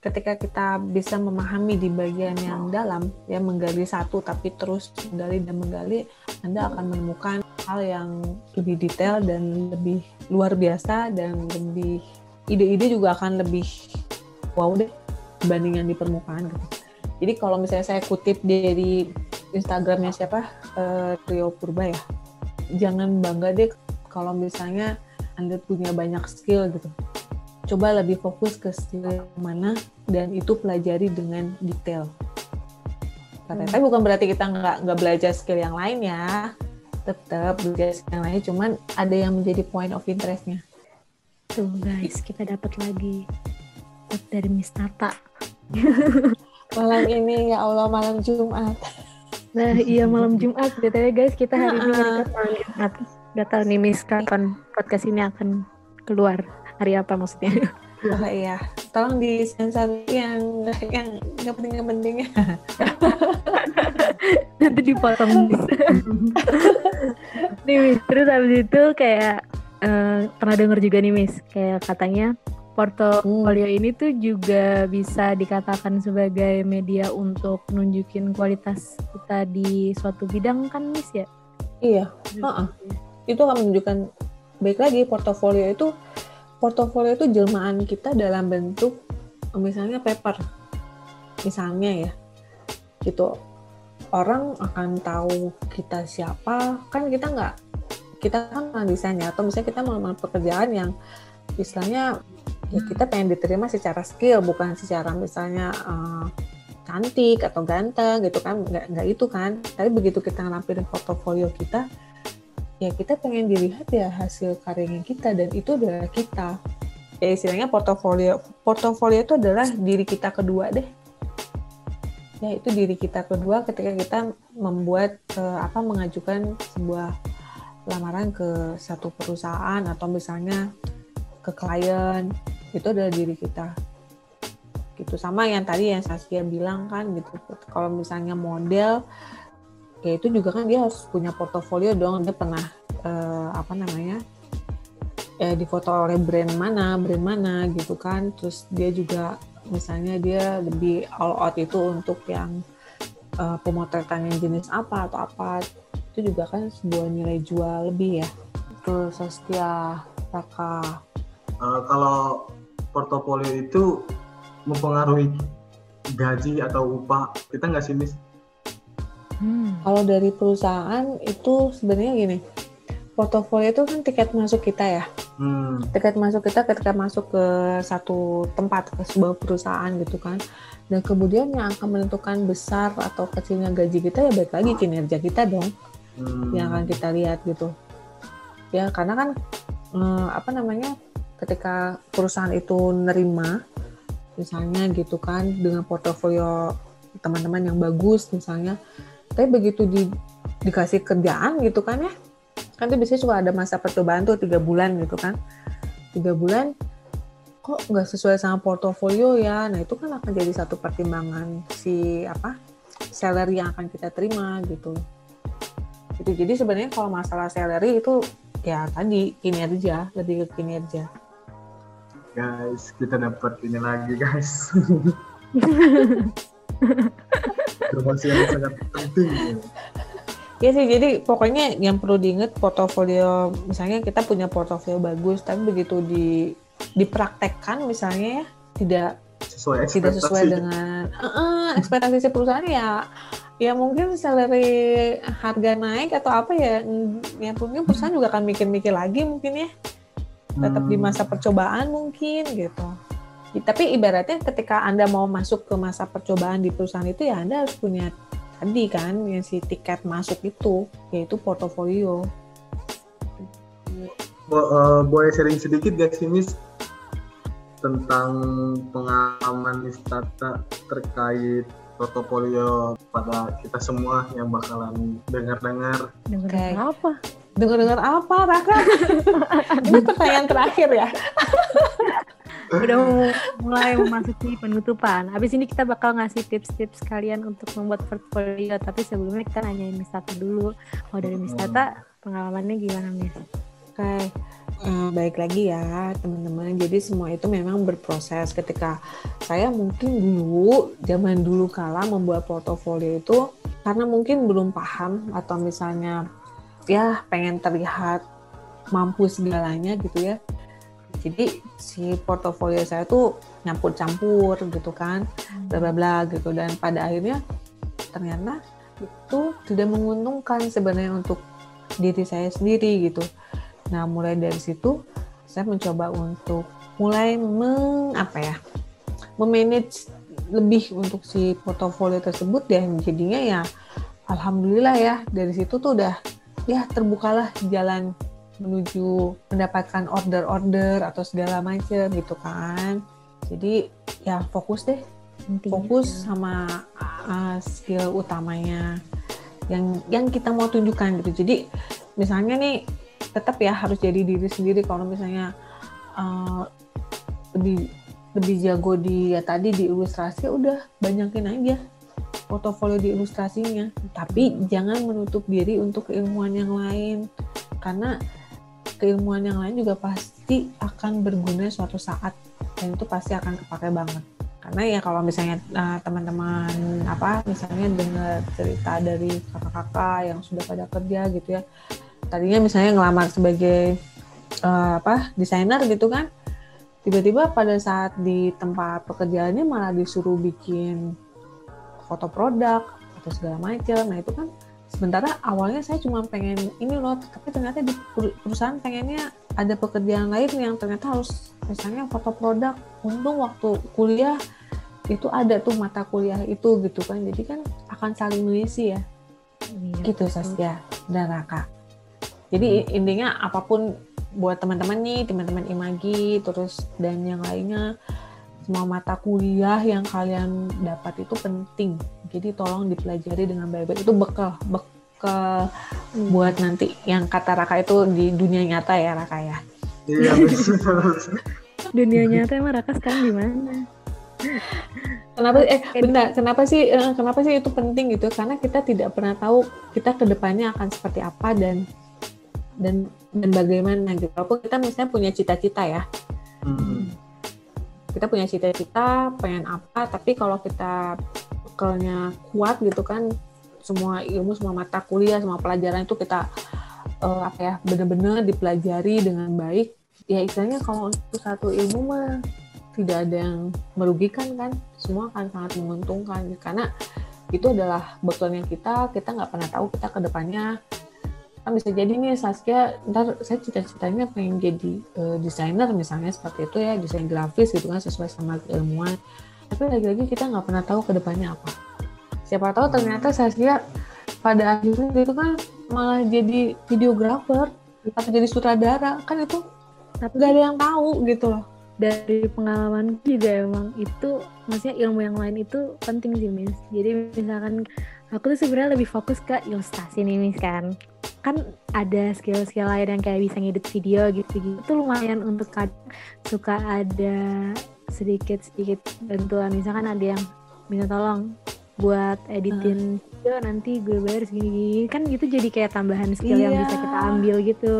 ketika kita bisa memahami di bagian yang dalam, ya menggali satu tapi terus menggali dan menggali, Anda akan menemukan hal yang lebih detail dan lebih luar biasa dan lebih ide-ide juga akan lebih wow deh dibanding yang di permukaan gitu. Jadi kalau misalnya saya kutip dari Instagramnya siapa eh, Rio Purba ya, jangan bangga deh kalau misalnya anda punya banyak skill gitu. Coba lebih fokus ke skill mana dan itu pelajari dengan detail. Katanya, Tapi bukan berarti kita nggak nggak belajar skill yang lain ya. Tetap belajar skill yang lain, cuman ada yang menjadi point of interestnya. Tuh guys, kita dapat lagi dari Miss Tata. Malam ini ya Allah malam Jumat. Nah, iya malam Jumat. BTW guys, kita hari ini nge-record malam Jumat. Gak tahu nih Miss kapan podcast ini akan keluar. Hari apa maksudnya? Oh iya, tolong di sensor yang yang nggak penting nggak penting ya. Nanti dipotong nih Miss, terus habis itu kayak eh, pernah denger juga nih Miss, kayak katanya portofolio ini tuh juga bisa dikatakan sebagai media untuk nunjukin kualitas kita di suatu bidang kan Miss ya? Iya, Heeh. itu akan menunjukkan baik lagi portofolio itu portofolio itu jelmaan kita dalam bentuk misalnya paper. Misalnya ya gitu. Orang akan tahu kita siapa. Kan kita nggak kita kan orang desain ya. Atau misalnya kita melamar pekerjaan yang istilahnya ya kita pengen diterima secara skill bukan secara misalnya eh, cantik atau ganteng gitu kan nggak nggak itu kan. Tapi begitu kita ngelampirkan portofolio kita ya kita pengen dilihat ya hasil karyanya kita dan itu adalah kita. Ya istilahnya portofolio portofolio itu adalah diri kita kedua deh. Ya itu diri kita kedua ketika kita membuat eh, apa mengajukan sebuah lamaran ke satu perusahaan atau misalnya ke klien itu adalah diri kita. Gitu. Sama yang tadi yang Saskia bilang kan gitu. Kalau misalnya model ya itu juga kan dia harus punya portofolio dong. Dia pernah eh, apa namanya eh, difoto oleh brand mana brand mana gitu kan. Terus dia juga misalnya dia lebih all out itu untuk yang uh, pemotretan yang jenis apa atau apa itu juga kan sebuah nilai jual lebih ya. Itu Saskia Raka Uh, kalau portofolio itu mempengaruhi gaji atau upah kita nggak sih Miss? Hmm. kalau dari perusahaan itu sebenarnya gini portofolio itu kan tiket masuk kita ya Hmm. tiket masuk kita ketika masuk ke satu tempat ke sebuah perusahaan gitu kan dan kemudian yang akan menentukan besar atau kecilnya gaji kita ya baik lagi kinerja kita dong Hmm. yang akan kita lihat gitu ya karena kan eh, apa namanya ketika perusahaan itu nerima misalnya gitu kan dengan portofolio teman-teman yang bagus misalnya tapi begitu di, dikasih kerjaan gitu kan ya kan itu biasanya suka ada masa percobaan tuh tiga bulan gitu kan. Tiga bulan kok nggak sesuai sama portofolio ya? Nah itu kan akan jadi satu pertimbangan si apa salary yang akan kita terima gitu. Gitu. Jadi sebenarnya kalau masalah salary itu ya tadi kinerja lebih ke kinerja Guys, kita dapat ini lagi guys. Informasi yang sangat penting. Ya sih, jadi pokoknya yang perlu diingat portofolio, misalnya kita punya portofolio bagus, tapi begitu di dipraktekkan misalnya ya tidak Sesuai ekspektasi. tidak sesuai dengan eh, eh, ekspektasi si perusahaan ya ya mungkin salary harga naik atau apa ya mm, ya mungkin perusahaan juga akan mikir-mikir lagi mungkin ya tetap di Hmm. masa percobaan mungkin gitu tapi ibaratnya ketika anda mau masuk ke masa percobaan di perusahaan itu ya anda harus punya tadi kan yang si tiket masuk itu yaitu portofolio Bo- eh, boleh sharing sedikit gak sih Miss tentang pengalaman Miss Tata terkait portofolio pada kita semua yang bakalan dengar-dengar Oke. apa? Dengar-dengar apa Raka ini pertanyaan terakhir ya Udah mulai memasuki penutupan. Habis ini kita bakal ngasih tips-tips kalian untuk membuat portfolio. Tapi sebelumnya kita nanyain Miss Tata dulu. Kalau dari Miss Tata, pengalamannya gimana Miss? Oke, eh, baik lagi ya teman-teman. Jadi semua itu memang berproses. Ketika saya mungkin dulu, zaman dulu kala membuat portofolio itu karena mungkin belum paham atau misalnya ya pengen terlihat mampu segalanya gitu ya. Jadi si portofolio saya tuh nyampur-campur gitu kan, bla bla bla gitu dan pada akhirnya ternyata itu tidak menguntungkan sebenarnya untuk diri saya sendiri gitu. Nah, mulai dari situ saya mencoba untuk mulai meng apa ya? memanage lebih untuk si portofolio tersebut dan jadinya ya alhamdulillah ya dari situ tuh udah ya terbukalah jalan menuju mendapatkan order-order atau segala macam gitu kan. Jadi ya fokus deh Intinya. fokus sama uh, skill utamanya yang yang kita mau tunjukkan gitu. Jadi misalnya nih tetap ya harus jadi diri sendiri kalau misalnya uh, lebih lebih jago di ya tadi di ilustrasi udah banyakin aja portofolio di ilustrasinya. Tapi jangan menutup diri untuk keilmuan yang lain. Karena keilmuan yang lain juga pasti akan berguna suatu saat. Dan itu pasti akan kepake banget. Karena ya kalau misalnya uh, teman-teman apa misalnya dengar cerita dari kakak-kakak yang sudah pada kerja gitu ya. Tadinya misalnya ngelamar sebagai uh, apa desainer gitu kan. Tiba-tiba pada saat di tempat pekerjaannya malah disuruh bikin foto produk atau segala macam nah itu kan sementara awalnya saya cuma pengen ini loh tapi ternyata di per- perusahaan pengennya ada pekerjaan lain yang ternyata harus misalnya foto produk. Untung waktu kuliah itu ada tuh mata kuliah itu gitu kan. Jadi kan akan saling mengisi ya. Iya, gitu. Saskia dan Raka. Jadi intinya apa pun buat teman-teman nih teman-teman Imagi terus dan yang lainnya semua mata kuliah yang kalian dapat itu penting jadi tolong dipelajari dengan baik-baik itu bekal bekal buat nanti yang kata Raka itu di dunia nyata ya Raka ya Iya betul. Dunia nyata emang Raka sekarang di mana? Kenapa eh benar, kenapa sih eh, kenapa sih itu penting gitu? Karena kita tidak pernah tahu kita ke depannya akan seperti apa dan dan dan bagaimana gitu. Walaupun kita misalnya punya cita-cita ya. Hmm. Kita punya cita-cita pengen apa, tapi kalau kita bekalnya kuat gitu kan semua ilmu, semua mata kuliah, semua pelajaran itu kita eh, apa ya benar-benar dipelajari dengan baik. Ya istilahnya kalau untuk satu ilmu mah tidak ada yang merugikan kan semua akan sangat menguntungkan karena itu adalah bekalnya kita kita nggak pernah tahu kita ke depannya kan bisa jadi nih Saskia. Ntar saya cita-citanya pengen jadi uh, desainer misalnya seperti itu ya desain grafis gitu kan sesuai sama ilmuwan tapi lagi-lagi kita nggak pernah tahu ke depannya apa. Siapa tahu ternyata Saskia pada akhirnya itu kan malah jadi videografer atau jadi sutradara. Kan itu nggak ada yang tahu gitu loh. Dari pengalaman juga emang. Itu maksudnya ilmu yang lain itu penting sih Miss. Jadi misalkan aku tuh sebenarnya lebih fokus ke ilustrasi nih Miss kan kan ada skill-skill lain yang kayak bisa ngedit video gitu-gitu itu lumayan untuk kadang suka ada sedikit-sedikit bantuan misalkan ada yang minta tolong buat editin video nanti gue bayar segini kan gitu jadi kayak tambahan skill yang Iya. bisa kita ambil gitu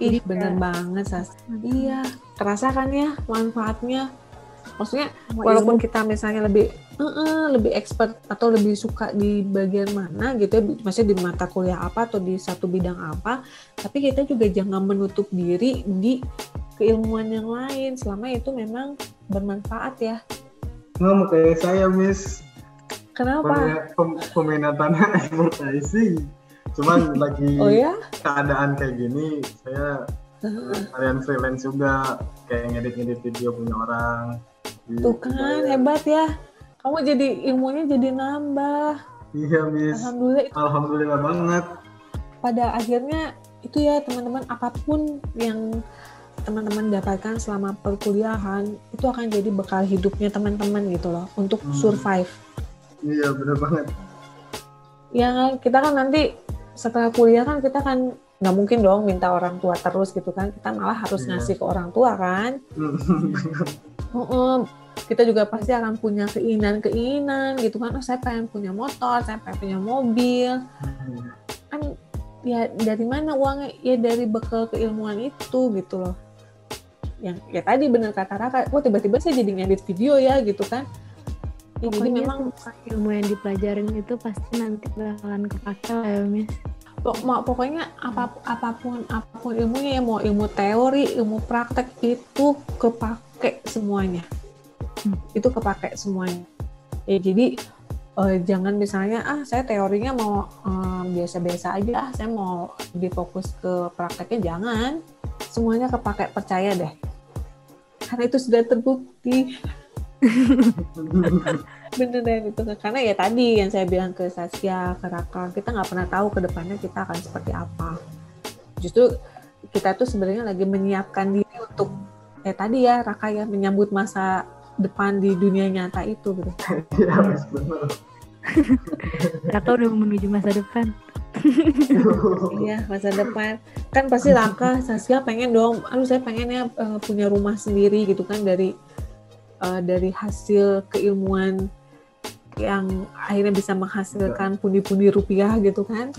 Ih, Jadi bener kayak- banget, Sas. Hmm. Iya, terasa kan ya manfaatnya. Maksudnya, walaupun kita misalnya lebih eh, lebih expert atau lebih suka di bagian mana gitu ya, maksudnya di mata kuliah apa atau di satu bidang apa, tapi kita juga jangan menutup diri di keilmuan yang lain selama itu memang bermanfaat ya. Nggak mau kayak saya, Miss. Kenapa? Pem- Peminatannya advertising. Cuman lagi Oh ya? keadaan kayak gini, saya kalian freelance juga kayak ngedit-ngedit video punya orang. Tuh kan hebat ya. Kamu jadi ilmunya jadi nambah. Iya, Miss. Alhamdulillah Alhamdulillah banget. pada akhirnya itu ya teman-teman apa pun yang teman-teman dapatkan selama perkuliahan itu akan jadi bekal hidupnya teman-teman gitu loh untuk Hmm. survive. Iya, bener banget. Ya kita kan nanti setelah kuliah kan kita kan nggak mungkin dong minta orang tua terus gitu kan kita malah harus Iya. ngasih ke orang tua kan. Heeh. Kita juga pasti akan punya keinginan-keinginan gitu kan. Oh, saya pengen punya motor, saya pengen punya mobil. kan ya dari mana uangnya? Ya dari bekal keilmuan itu gitu loh. Yang ya tadi bener kata Raka wah tiba-tiba saya jadi ngedit video ya gitu kan. Ya, jadi memang ilmu yang dipelajarin itu pasti nanti bakalan kepake lah ya Miss. Mau- pokoknya apa, apa pun apa pun ilmunya ya mau ilmu teori ilmu praktek itu kepake semuanya Hmm. itu kepake semuanya. Ya jadi eh, jangan misalnya ah saya teorinya mau eh, biasa-biasa aja ah saya mau difokus ke prakteknya jangan. Semuanya kepake percaya deh. Karena itu sudah terbukti. Beneran itu karena ya tadi yang saya bilang ke Saskia ke Raka kita nggak pernah tahu ke depannya kita akan seperti apa. Justru kita tuh sebenarnya lagi menyiapkan diri untuk eh tadi ya Raka ya menyambut masa depan di dunia nyata itu gitu. Iya, bener. Raka udah menuju masa depan. Iya masa depan. Kan pasti Raka Saskia pengen dong aduh saya pengen ya eh, punya rumah sendiri gitu kan dari eh, dari hasil keilmuan yang akhirnya bisa menghasilkan pundi-pundi rupiah gitu kan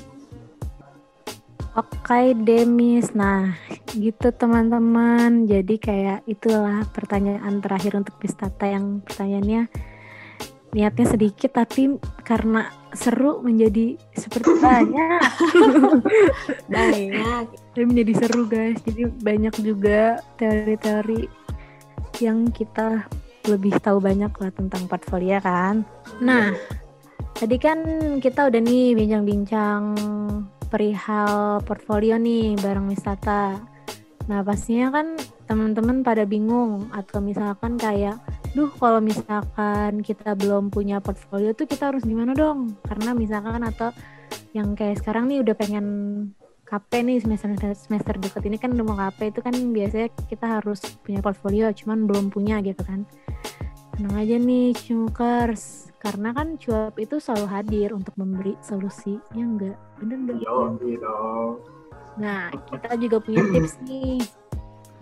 Oke Demis, nah gitu teman-teman. Jadi kayak itulah pertanyaan terakhir untuk Pistata yang pertanyaannya niatnya sedikit tapi karena seru menjadi seperti banyak. banyak Jadi menjadi seru guys. Jadi banyak juga teori-teori yang kita lebih tahu banyak lah tentang portfolio kan. Nah, tadi kan kita udah nih bincang-bincang perihal portfolio nih bareng wisata. Nah, pastinya kan teman-teman pada bingung atau misalkan kayak, duh kalau misalkan kita belum punya portfolio tuh kita harus gimana dong? Karena misalkan atau yang kayak sekarang nih udah pengen KP nih semester semester deket ini kan udah mau KP itu kan biasanya kita harus punya portfolio cuman belum punya gitu kan tenang aja nih Cumukers karena kan cuap itu selalu hadir untuk memberi solusi ya enggak? Bener enggak Yo, gitu. nah kita juga punya tips nih.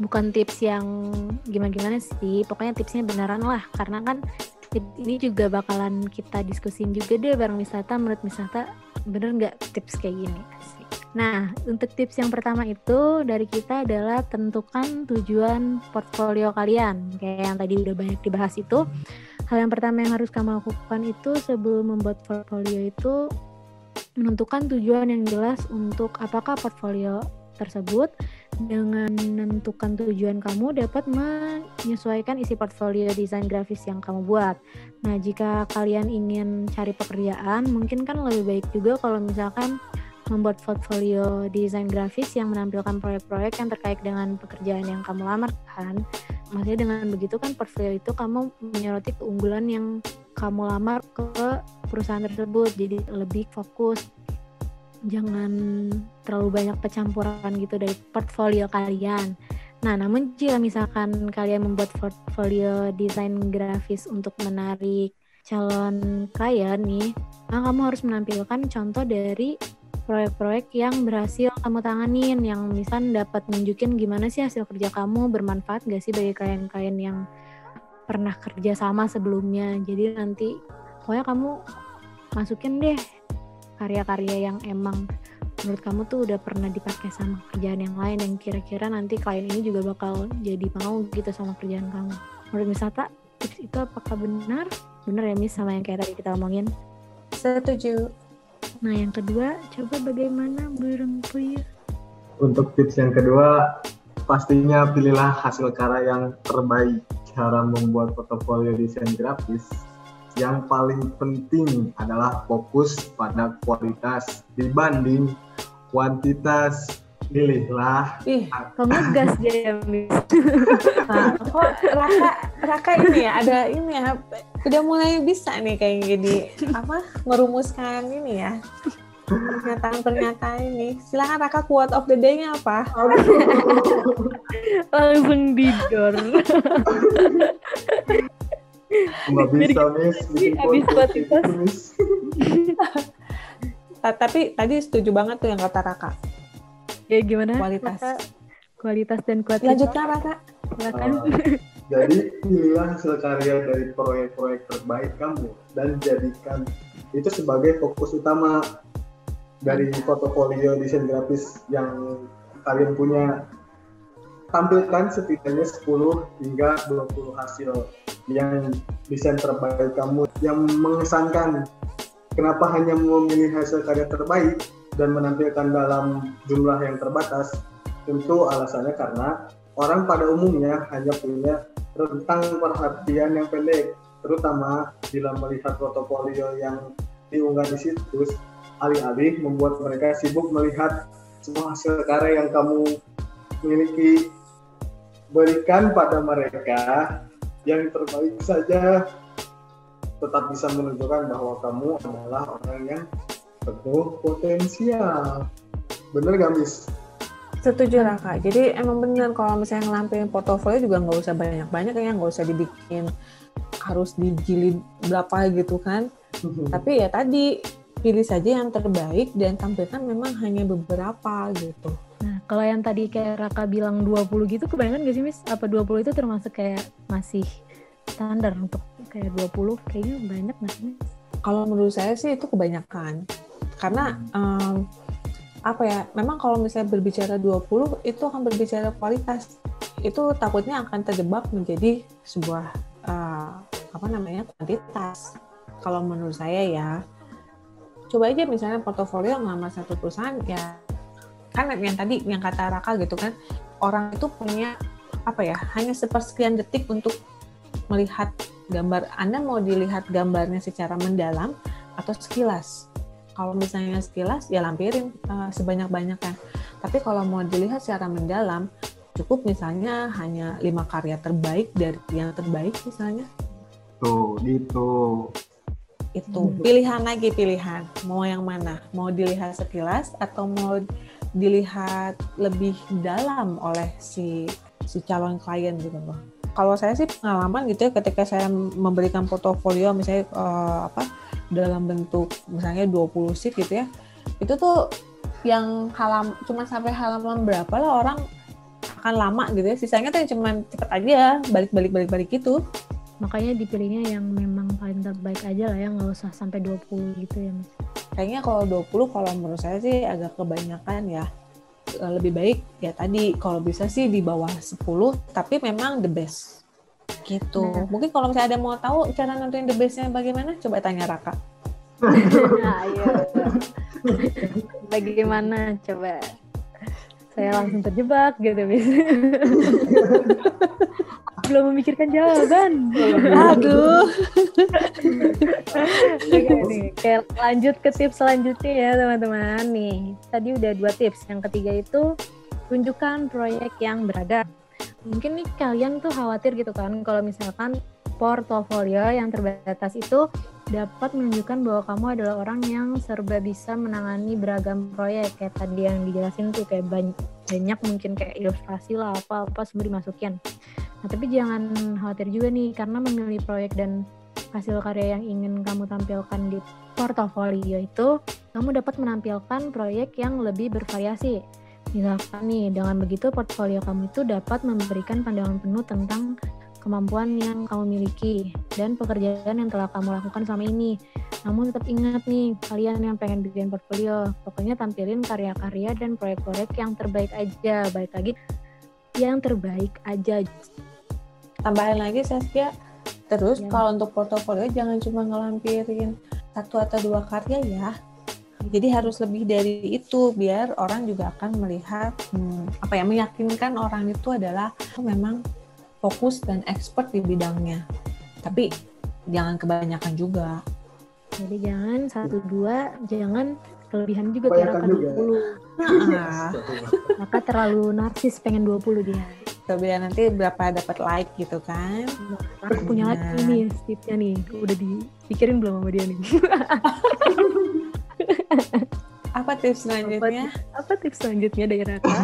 Bukan tips yang gimana-gimana sih pokoknya tipsnya beneran lah. Karena kan tips ini juga bakalan kita diskusin juga deh bareng wisata menurut wisata bener nggak tips kayak gini? Asik. Nah, untuk tips yang pertama itu dari kita adalah tentukan tujuan portfolio kalian. Kayak yang tadi udah banyak dibahas itu, hal yang pertama yang harus kamu lakukan itu sebelum membuat portfolio itu menentukan tujuan yang jelas untuk apakah portfolio tersebut dengan menentukan tujuan kamu dapat menyesuaikan isi portfolio desain grafis yang kamu buat. Nah, jika kalian ingin cari pekerjaan, mungkin kan lebih baik juga kalau misalkan membuat portfolio desain grafis yang menampilkan proyek-proyek yang terkait dengan pekerjaan yang kamu lamar kan. Maksudnya dengan begitu kan portfolio itu kamu menyoroti keunggulan yang kamu lamar ke perusahaan tersebut. Jadi lebih fokus jangan terlalu banyak pencampuran gitu dari portfolio kalian. Nah, namun jika misalkan kalian membuat portfolio desain grafis untuk menarik calon klien nih, maka kamu harus menampilkan contoh dari proyek-proyek yang berhasil kamu tanganin, yang misal dapat nunjukin gimana sih hasil kerja kamu bermanfaat gak sih bagi klien-klien yang pernah kerja sama sebelumnya. Jadi nanti pokoknya kamu masukin deh karya-karya yang emang menurut kamu tuh udah pernah dipakai sama kerjaan yang lain yang kira-kira nanti klien ini juga bakal jadi mau gitu sama kerjaan kamu. Menurut Misata, tips itu apakah benar? Benar ya Mis sama yang kayak tadi kita omongin? Setuju. Nah yang kedua, coba bagaimana burung puyuh? Untuk tips yang kedua, pastinya pilihlah hasil karya yang terbaik. Cara membuat portofolio desain grafis yang paling penting adalah fokus pada kualitas dibanding kuantitas. Pilihlah. Ih, Kok ngegas dia Mis? nah, kok Raka, Raka ini ya ada ini ya udah mulai bisa nih kayak jadi apa merumuskan ini ya pernyataan-pernyataan ini. Silakan Raka quote of the day-nya apa? Langsung didor. Nggak bisa, Miss. Habis Spotify. Tapi tadi setuju banget tuh yang kata Raka. Ya gimana? Kualitas. Raka? Kualitas dan kualitas. Lanjutkan Raka. Silakan. Uh, jadi pilihlah hasil karya dari proyek-proyek terbaik kamu dan jadikan itu sebagai fokus utama dari portofolio desain grafis yang kalian punya. Tampilkan setidaknya 10 hingga 20 hasil yang desain terbaik kamu yang mengesankan. Kenapa hanya memilih hasil karya terbaik dan menampilkan dalam jumlah yang terbatas? Tentu alasannya karena orang pada umumnya hanya punya rentang perhatian yang pendek, terutama bila melihat portofolio yang diunggah di situs, alih-alih membuat mereka sibuk melihat semua hasil karya yang kamu miliki. Berikan pada mereka yang terbaik saja, tetap bisa menunjukkan bahwa kamu adalah orang yang penuh potensial. Bener gak, Miss? Setuju Raka. Jadi emang bener kalau misalnya ngelampin portofolio juga nggak usah banyak-banyak ya, nggak usah dibikin harus dijilid berapa gitu kan. Tapi ya tadi pilih saja yang terbaik dan tampilkan memang hanya beberapa gitu. Nah, kalau yang tadi kayak Raka bilang 20 gitu kebanyakan gak sih Miss? Apa 20 itu termasuk kayak masih standar untuk kayak 20 kayaknya banyak gak sih Miss? Kalau menurut saya sih itu kebanyakan. Karena em, apa ya, memang kalau misalnya berbicara 20 itu akan berbicara kualitas. Itu takutnya akan terjebak menjadi sebuah eh, apa namanya kuantitas. Kalau menurut saya ya, coba aja misalnya portofolio ngelamar satu perusahaan ya kan yang tadi yang kata Raka gitu kan orang itu punya apa ya hanya sepersekian detik untuk melihat gambar Anda mau dilihat gambarnya secara mendalam atau sekilas kalau misalnya sekilas ya lampirin uh, sebanyak-banyaknya. Tapi kalau mau dilihat secara mendalam cukup misalnya hanya lima karya terbaik dari yang terbaik misalnya. Tuh, gitu. itu. Pilihan lagi pilihan. Mau yang mana? Mau dilihat sekilas atau mau dilihat lebih dalam oleh si si calon klien gitu loh kalau saya sih pengalaman gitu ya ketika saya memberikan portofolio misalnya eh, apa dalam bentuk misalnya 20 sheet gitu ya itu tuh yang halam cuma sampai halaman berapa lah orang akan lama gitu ya. Sisanya tuh cuma cepet aja balik-balik balik-balik gitu. Makanya dipilihnya yang memang paling terbaik aja lah ya nggak usah sampai 20 gitu ya Mas. Kayaknya kalau 20 kalau menurut saya sih agak kebanyakan ya. Eh, Lebih baik ya tadi kalau bisa sih di bawah 10 tapi memang the best. Gitu. Nah. Mungkin kalau misalnya ada yang mau tahu cara nentuin the bestnya bagaimana, coba tanya Raka. nah, iya. bagaimana coba saya langsung terjebak gitu bis belum memikirkan jawaban Aduh. Oke nih, Oke, lanjut ke tips selanjutnya ya teman-teman nih. Tadi udah dua tips. Yang ketiga itu tunjukkan proyek yang beragam. Mungkin nih kalian tuh khawatir gitu kan kalau misalkan portofolio yang terbatas itu dapat menunjukkan bahwa kamu adalah orang yang serba bisa menangani beragam proyek kayak tadi yang dijelasin tuh kayak banyak, banyak mungkin kayak ilustrasi lah apa-apa semua dimasukin. Nah tapi jangan khawatir juga nih karena memilih proyek dan hasil karya yang ingin kamu tampilkan di portofolio itu, kamu dapat menampilkan proyek yang lebih bervariasi. Misalkan nih, dengan begitu portfolio kamu itu dapat memberikan pandangan penuh tentang kemampuan yang kamu miliki dan pekerjaan yang telah kamu lakukan selama ini. Namun tetap ingat nih, kalian yang pengen bikin portfolio, pokoknya tampilin karya-karya dan proyek-proyek yang terbaik aja. Baik lagi, yang terbaik aja. Tambahan lagi Saskia, terus Ya. kalau untuk portofolio jangan cuma ngelampirin satu atau dua karya ya. Jadi harus lebih dari itu biar orang juga akan melihat hmm, apa ya meyakinkan orang itu adalah memang fokus dan expert di bidangnya. Tapi jangan kebanyakan juga. Jadi jangan satu dua, jangan kelebihan juga Kebanyakan juga. 20. Nah, Maka terlalu narsis pengen 20 dia. biar nanti berapa dapat like gitu kan. Aku punya lagi nih tipsnya nih. Udah dipikirin belum sama dia nih? Apa tips selanjutnya? Apa tips selanjutnya dari Raka?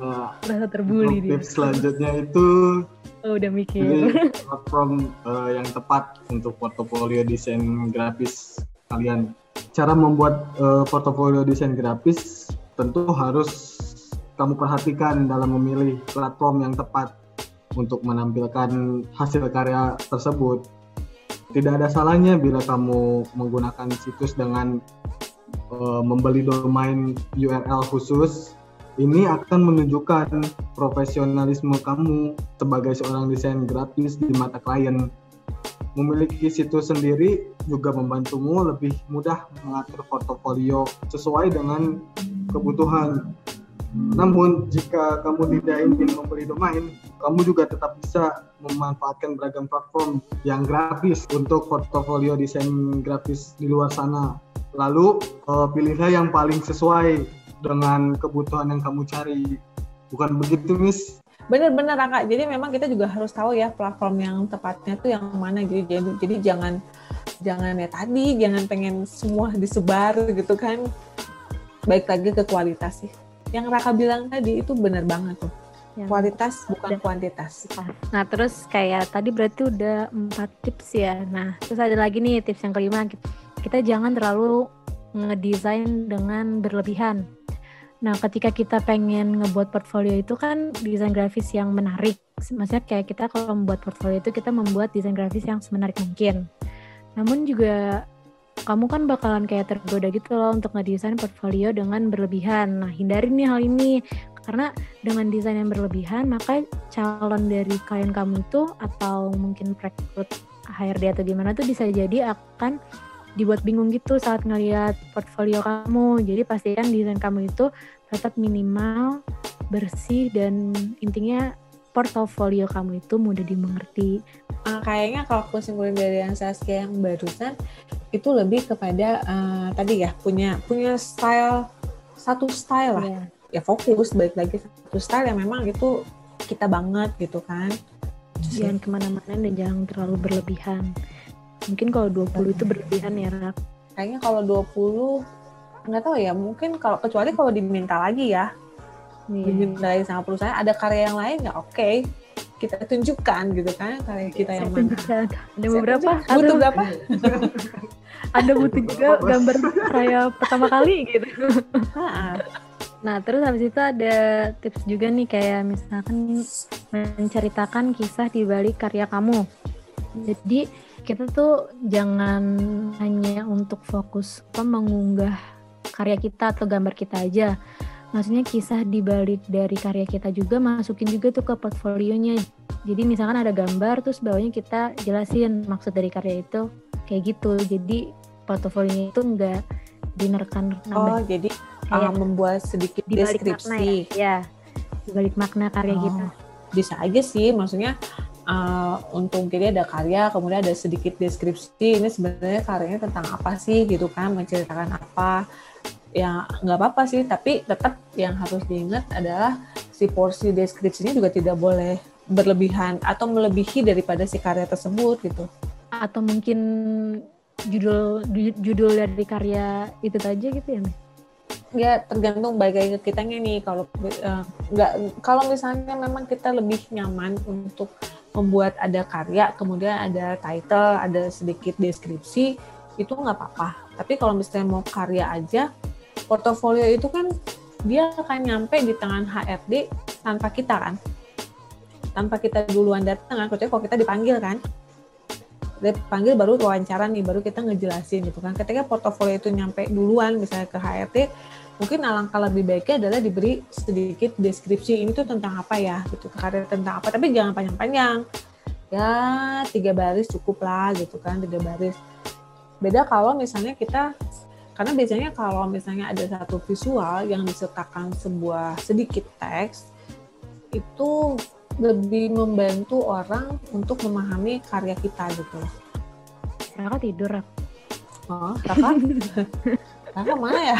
Nah, untuk dia. tips selanjutnya itu Oh, udah mikir. platform eh, yang tepat untuk portofolio desain grafis kalian. Cara membuat eh, portofolio desain grafis tentu harus kamu perhatikan dalam memilih platform yang tepat untuk menampilkan hasil karya tersebut. Tidak ada salahnya bila kamu menggunakan situs dengan eh, membeli domain URL khusus. Ini akan menunjukkan profesionalisme kamu sebagai seorang desain grafis di mata klien. Memiliki situs sendiri juga membantumu lebih mudah mengatur portofolio sesuai dengan kebutuhan. Namun, jika kamu tidak ingin membeli domain, kamu juga tetap bisa memanfaatkan beragam platform yang gratis untuk portofolio desain grafis di luar sana. Lalu, eh, pilihlah yang paling sesuai dengan kebutuhan yang kamu cari. Bukan begitu, Miss? Bener-bener Raka. Jadi memang kita juga harus tahu ya platform yang tepatnya tuh yang mana. Jadi jadi, jadi jangan jangan ya tadi jangan pengen semua disebar gitu kan. Baik lagi ke kualitas sih. Yang Raka bilang tadi itu bener banget tuh. Yang Kualitas bukan Dan- kuantitas. Nah, terus kayak tadi berarti udah empat tips ya. Nah, terus ada lagi nih tips yang kelima. Kita jangan terlalu ngedesain dengan berlebihan. Nah, ketika kita pengen ngebuat portfolio itu kan desain grafis yang menarik. Maksudnya kayak kita kalau membuat portfolio itu kita membuat desain grafis yang semenarik mungkin. Namun juga kamu kan bakalan kayak tergoda gitu loh untuk ngedesain portfolio dengan berlebihan. Nah, hindari nih hal ini karena dengan desain yang berlebihan maka calon dari klien kamu itu atau mungkin rekrut HRD atau gimana tuh bisa jadi akan dibuat bingung gitu saat ngelihat portfolio kamu. Jadi pastikan desain kamu itu tetap minimal, bersih dan intinya portofolio kamu itu mudah dimengerti. Ah, kayaknya kalau aku simpulin dari yang Saskia yang barusan itu lebih kepada eh, tadi ya punya punya style satu style lah. Ya. Ya fokus balik lagi satu style yang memang itu kita banget gitu kan. Jangan ke mana-mana dan jangan terlalu berlebihan. Mungkin kalau 20 itu berlebihan ya, Rak. kayaknya kalau 20 nggak tahu ya mungkin kalau kecuali kalau diminta lagi ya Iya. diminta lagi sama perusahaan ada karya yang lain ya oke kita tunjukkan gitu kan karya kita yang mana tunjukkan. Ada Saya beberapa. tunjuk. butuh Ada, berapa ada butuh juga gambar saya pertama kali gitu. Ah, Nah, terus habis itu ada tips juga nih kayak misalkan menceritakan kisah di balik karya kamu. Jadi kita tuh jangan hanya untuk fokus apa mengunggah karya kita atau gambar kita aja. Maksudnya kisah di balik dari karya kita juga masukin juga tuh ke portfolionya. Jadi misalkan ada gambar terus bawahnya kita jelasin maksud dari karya itu kayak gitu. Jadi portofolionya itu enggak dinerkan Oh, jadi uh, membuat sedikit di balik deskripsi. makna ya. ya. Di balik makna karya Oh, kita. Bisa aja sih, maksudnya uh, untuk jadi ada karya, kemudian ada sedikit deskripsi. Ini sebenarnya karyanya tentang apa sih gitu kan, menceritakan apa. Ya nggak apa-apa sih, tapi tetap yang harus diingat adalah si porsi deskripsinya juga tidak boleh berlebihan atau melebihi daripada si karya tersebut gitu. Atau mungkin judul ju- judul dari karya itu aja gitu ya, ya tergantung baik lagi ke kitanya nih kalau eh, nggak kalau misalnya memang kita lebih nyaman untuk membuat ada karya kemudian ada title ada sedikit deskripsi itu nggak apa-apa. Tapi kalau misalnya mau karya aja portofolio itu kan dia akan nyampe di tangan HRD tanpa kita kan. Tanpa kita duluan datang kan kecuali kalau kita dipanggil kan. Dipanggil baru wawancara nih baru kita ngejelasin gitu kan. Ketika portofolio itu nyampe duluan misalnya ke HRD mungkin alangkah lebih baiknya adalah diberi sedikit deskripsi ini tuh tentang apa ya gitu karya tentang apa tapi jangan panjang-panjang ya tiga baris cukup lah gitu kan tiga baris beda kalau misalnya kita karena biasanya kalau misalnya ada satu visual yang disertakan sebuah sedikit teks itu lebih membantu orang untuk memahami karya kita gitu loh. Raka tidur. Oh, kakak? kakak mana ya?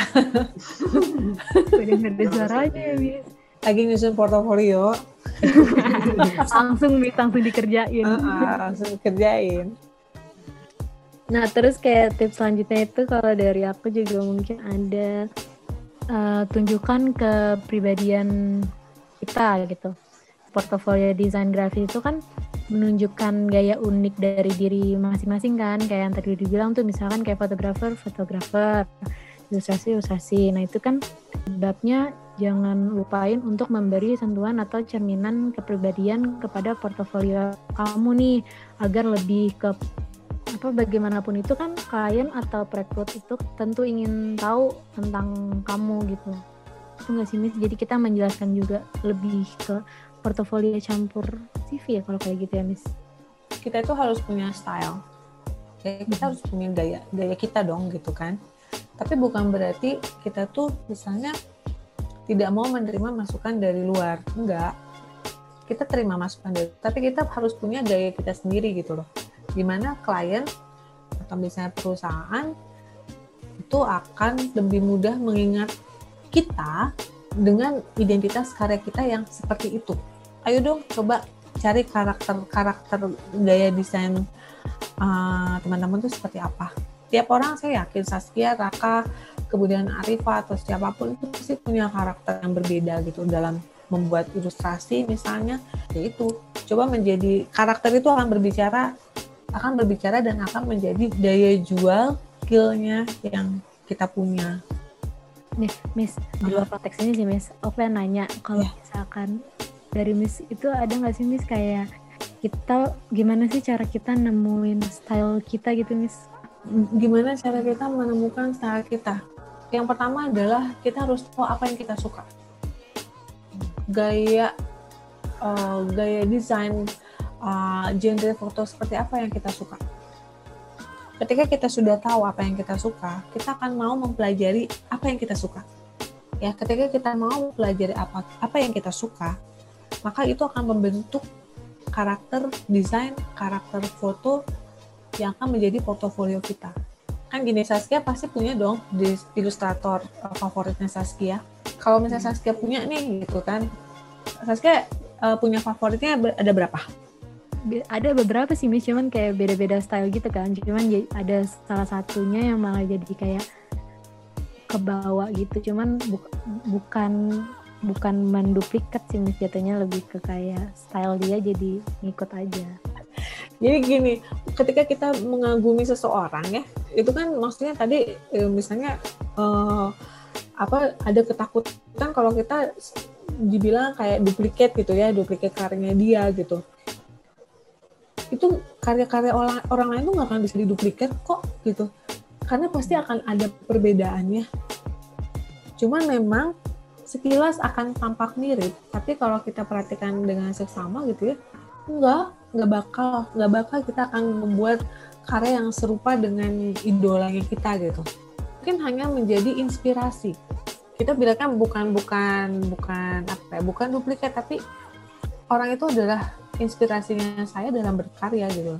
Nggak ada suaranya ya, Bis. Lagi nyusun portofolio, Langsung, Bis, langsung dikerjain. uh, langsung kerjain. Nah, terus kayak tips selanjutnya itu kalau dari aku juga mungkin ada eh, tunjukkan kepribadian kita gitu. Portofolio desain grafis itu kan menunjukkan gaya unik dari diri masing-masing kan. Kayak yang tadi dibilang tuh misalkan kayak fotografer, fotografer, ilustrasi, ilustrasi. Nah, itu kan sebabnya jangan lupain untuk memberi sentuhan atau cerminan kepribadian kepada portofolio kamu nih agar lebih ke apa bagaimanapun itu kan klien atau perekrut itu tentu ingin tahu tentang kamu gitu itu nggak sih Miss jadi kita menjelaskan juga lebih ke portofolio campur CV ya kalau kayak gitu ya Miss Kita itu harus punya style. Ya, kita harus punya gaya, gaya kita dong gitu kan. Tapi bukan berarti kita tuh misalnya tidak mau menerima masukan dari luar. Enggak. Kita terima masukan dari tapi kita harus punya gaya kita sendiri gitu loh. Di mana klien atau misalnya perusahaan itu akan lebih mudah mengingat kita dengan identitas karya kita yang seperti itu. Ayo dong coba cari karakter-karakter gaya desain uh, teman-teman tuh seperti apa. Tiap orang saya yakin Saskia, Raka, kemudian Arifa atau siapa pun itu pasti punya karakter yang berbeda gitu dalam membuat ilustrasi misalnya yaitu coba menjadi karakter itu akan berbicara akan berbicara dan akan menjadi daya jual skillnya yang kita punya Nih Miss di luar konteks ini sih Miss pengen nanya kalau Ya. misalkan dari Miss itu ada nggak sih Miss? Kayak kita gimana sih cara kita nemuin style kita gitu Miss? Gimana cara kita menemukan style kita? Yang pertama adalah kita harus tahu apa yang kita suka. Gaya uh, gaya desain uh, genre foto seperti apa yang kita suka. Ketika kita sudah tahu apa yang kita suka kita akan mau mempelajari apa yang kita suka. Ya ketika kita mau mempelajari apa apa yang kita suka maka itu akan membentuk karakter desain karakter foto yang akan menjadi portofolio kita. Kan gini Saskia pasti punya dong di ilustrator uh, favoritnya Saskia. Kalau misalnya Saskia punya nih gitu kan Saskia uh, punya favoritnya ada berapa? Be- ada beberapa sih Miss cuman kayak beda-beda style gitu kan. Cuman ya- ada salah satunya yang malah jadi kayak kebawa gitu. Cuman buk- bukan bukan menduplikat sih Miss. Lebih ke kayak style dia jadi ngikut aja. Jadi gini, ketika kita mengagumi seseorang ya, itu kan maksudnya tadi eh, misalnya eh, apa ada ketakutan kalau kita dibilang kayak duplikat gitu ya duplikat karyanya dia gitu. Itu karya-karya orang orang lain tuh nggak akan bisa diduplikat kok gitu. Karena pasti akan ada perbedaannya. Cuman memang sekilas akan tampak mirip tapi kalau kita perhatikan dengan seksama gitu ya enggak nggak bakal nggak bakal kita akan membuat karya yang serupa dengan idolanya kita gitu. Mungkin hanya menjadi inspirasi. Kita bilangnya bukan bukan bukan apa ya bukan duplikat tapi orang itu adalah inspirasinya saya dalam berkarya gitu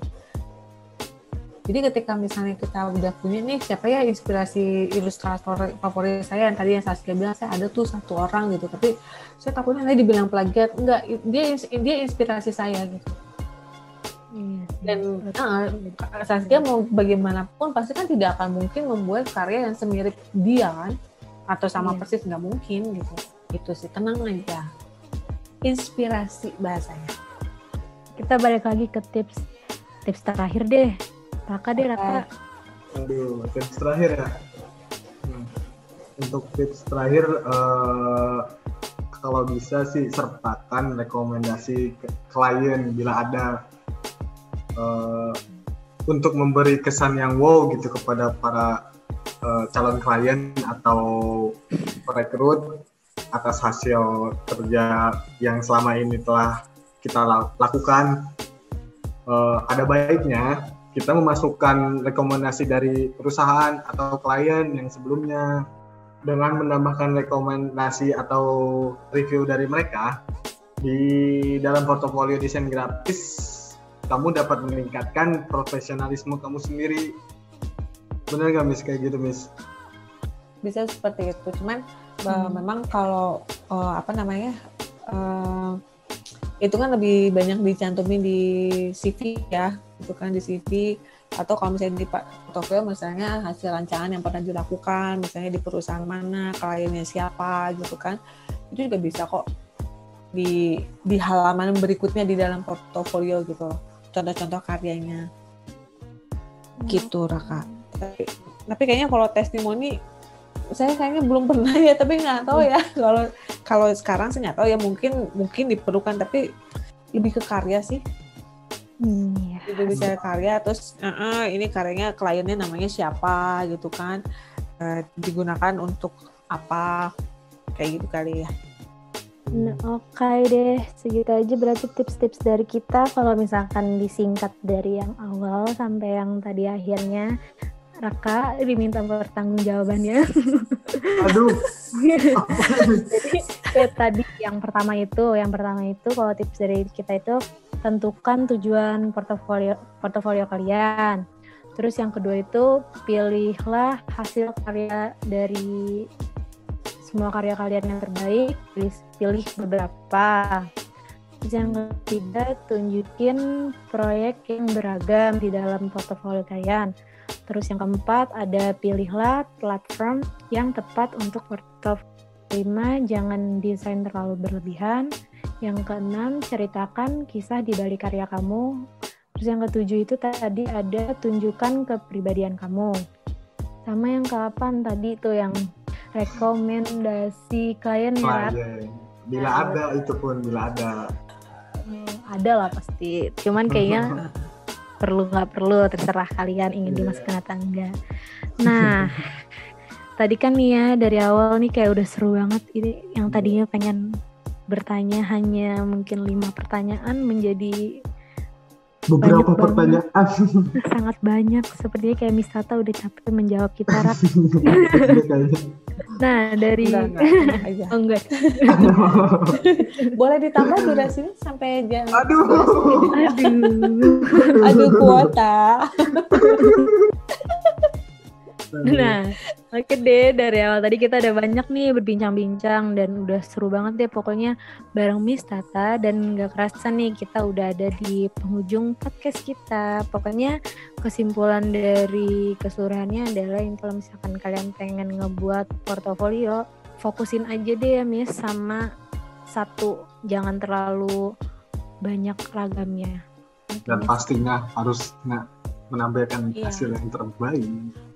jadi ketika misalnya kita udah punya nih siapa ya inspirasi ilustrator favorit saya? Yang tadi yang Saskia bilang saya ada tuh satu orang gitu. Tapi saya takutnya nanti dibilang plagiat enggak. Dia dia inspirasi saya gitu. Iya, dan uh, Saskia mau bagaimanapun pasti kan tidak akan mungkin membuat karya yang semirip dia kan? Atau sama iya. persis nggak mungkin gitu. Itu sih tenang aja. Inspirasi bahasanya. Kita balik lagi ke tips tips terakhir deh Raka deh Raka. Aduh, tips terakhir ya. Hmm. Untuk tips terakhir, uh, kalau bisa sih sertakan rekomendasi klien bila ada uh, untuk memberi kesan yang wow gitu kepada para uh, calon klien atau perekrut atas hasil kerja yang selama ini telah kita lakukan. Uh, ada baiknya kita memasukkan rekomendasi dari perusahaan atau klien yang sebelumnya dengan menambahkan rekomendasi atau review dari mereka di dalam portofolio desain grafis kamu dapat meningkatkan profesionalisme kamu sendiri. Benar nggak Miss? Kayak gitu Miss? Bisa seperti itu. Cuman hmm. memang kalau uh, apa namanya uh, itu kan lebih banyak dicantumin di CV ya gitu kan di CV atau kalau misalnya di portfolio misalnya hasil rancangan yang pernah dilakukan misalnya di perusahaan mana kliennya siapa gitu kan. Itu juga bisa kok di di halaman berikutnya di dalam portofolio gitu contoh-contoh karyanya. Gitu Raka. Tapi, tapi kayaknya kalau testimoni saya kayaknya belum pernah ya tapi nggak tahu ya. Kalau kalau sekarang saya nggak tahu ya mungkin mungkin diperlukan tapi lebih ke karya sih Hmm, ya. Itu bisa karya terus uh -uh, ini karyanya kliennya namanya siapa gitu kan. Uh, digunakan untuk apa kayak gitu kali ya. Nah, oke okay deh, segitu aja berarti tips-tips dari kita. Kalau misalkan disingkat dari yang awal sampai yang tadi akhirnya, Raka diminta pertanggung jawabannya. Aduh. Jadi kayak tadi yang pertama itu, yang pertama itu kalau tips dari kita itu tentukan tujuan portofolio portofolio kalian. Terus yang kedua itu pilihlah hasil karya dari semua karya kalian yang terbaik, pilih, pilih beberapa. Terus yang ketiga, tunjukin proyek yang beragam di dalam portofolio kalian. Terus yang keempat ada pilihlah platform yang tepat untuk portofolio. Lima, jangan desain terlalu berlebihan. Yang keenam, ceritakan kisah di balik karya kamu. Terus yang ketujuh itu tadi ada tunjukkan kepribadian kamu. Sama yang ke-8 tadi tuh yang rekomendasi klien ya. Bila ada itu pun bila ada. Hmm, ada lah pasti. Cuman kayaknya perlu nggak perlu terserah kalian ingin yeah. dimasukkan atau enggak. Nah, tadi kan nih ya dari awal nih kayak udah seru banget ini yang tadinya pengen bertanya hanya mungkin lima pertanyaan menjadi beberapa pertanyaan sangat banyak sepertinya kayak Misata udah capek menjawab kita Rak. nah dari enggak, enggak. oh, enggak. boleh ditambah durasinya sampai jam aduh aduh aduh kuota Nah, oke deh dari awal tadi kita ada banyak nih berbincang-bincang dan udah seru banget deh pokoknya bareng Miss Tata dan gak kerasa nih kita udah ada di penghujung podcast kita. Pokoknya kesimpulan dari keseluruhannya adalah yang kalau misalkan kalian pengen ngebuat portofolio, fokusin aja deh ya Miss sama satu, jangan terlalu banyak ragamnya. Dan pastinya harus menampilkan iya. hasil yang terbaik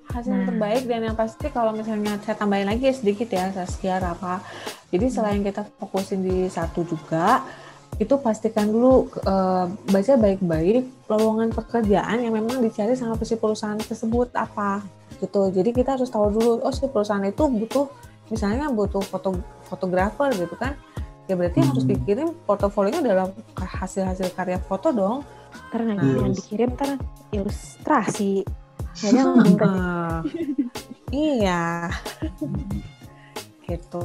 hasil yang Nah. terbaik dan yang pasti kalau misalnya saya tambahin lagi sedikit ya Saskia Rafa jadi selain kita fokusin di satu juga itu pastikan dulu eh, baca baik-baik lowongan pekerjaan yang memang dicari sama si perusahaan tersebut apa gitu jadi kita harus tahu dulu oh si perusahaan itu butuh misalnya butuh foto fotografer gitu kan ya berarti Hmm. harus dikirim portofolionya dalam hasil-hasil karya foto dong Karena Yes. yang dikirim ntar ilustrasi. Kayak Ah, iya. Gitu.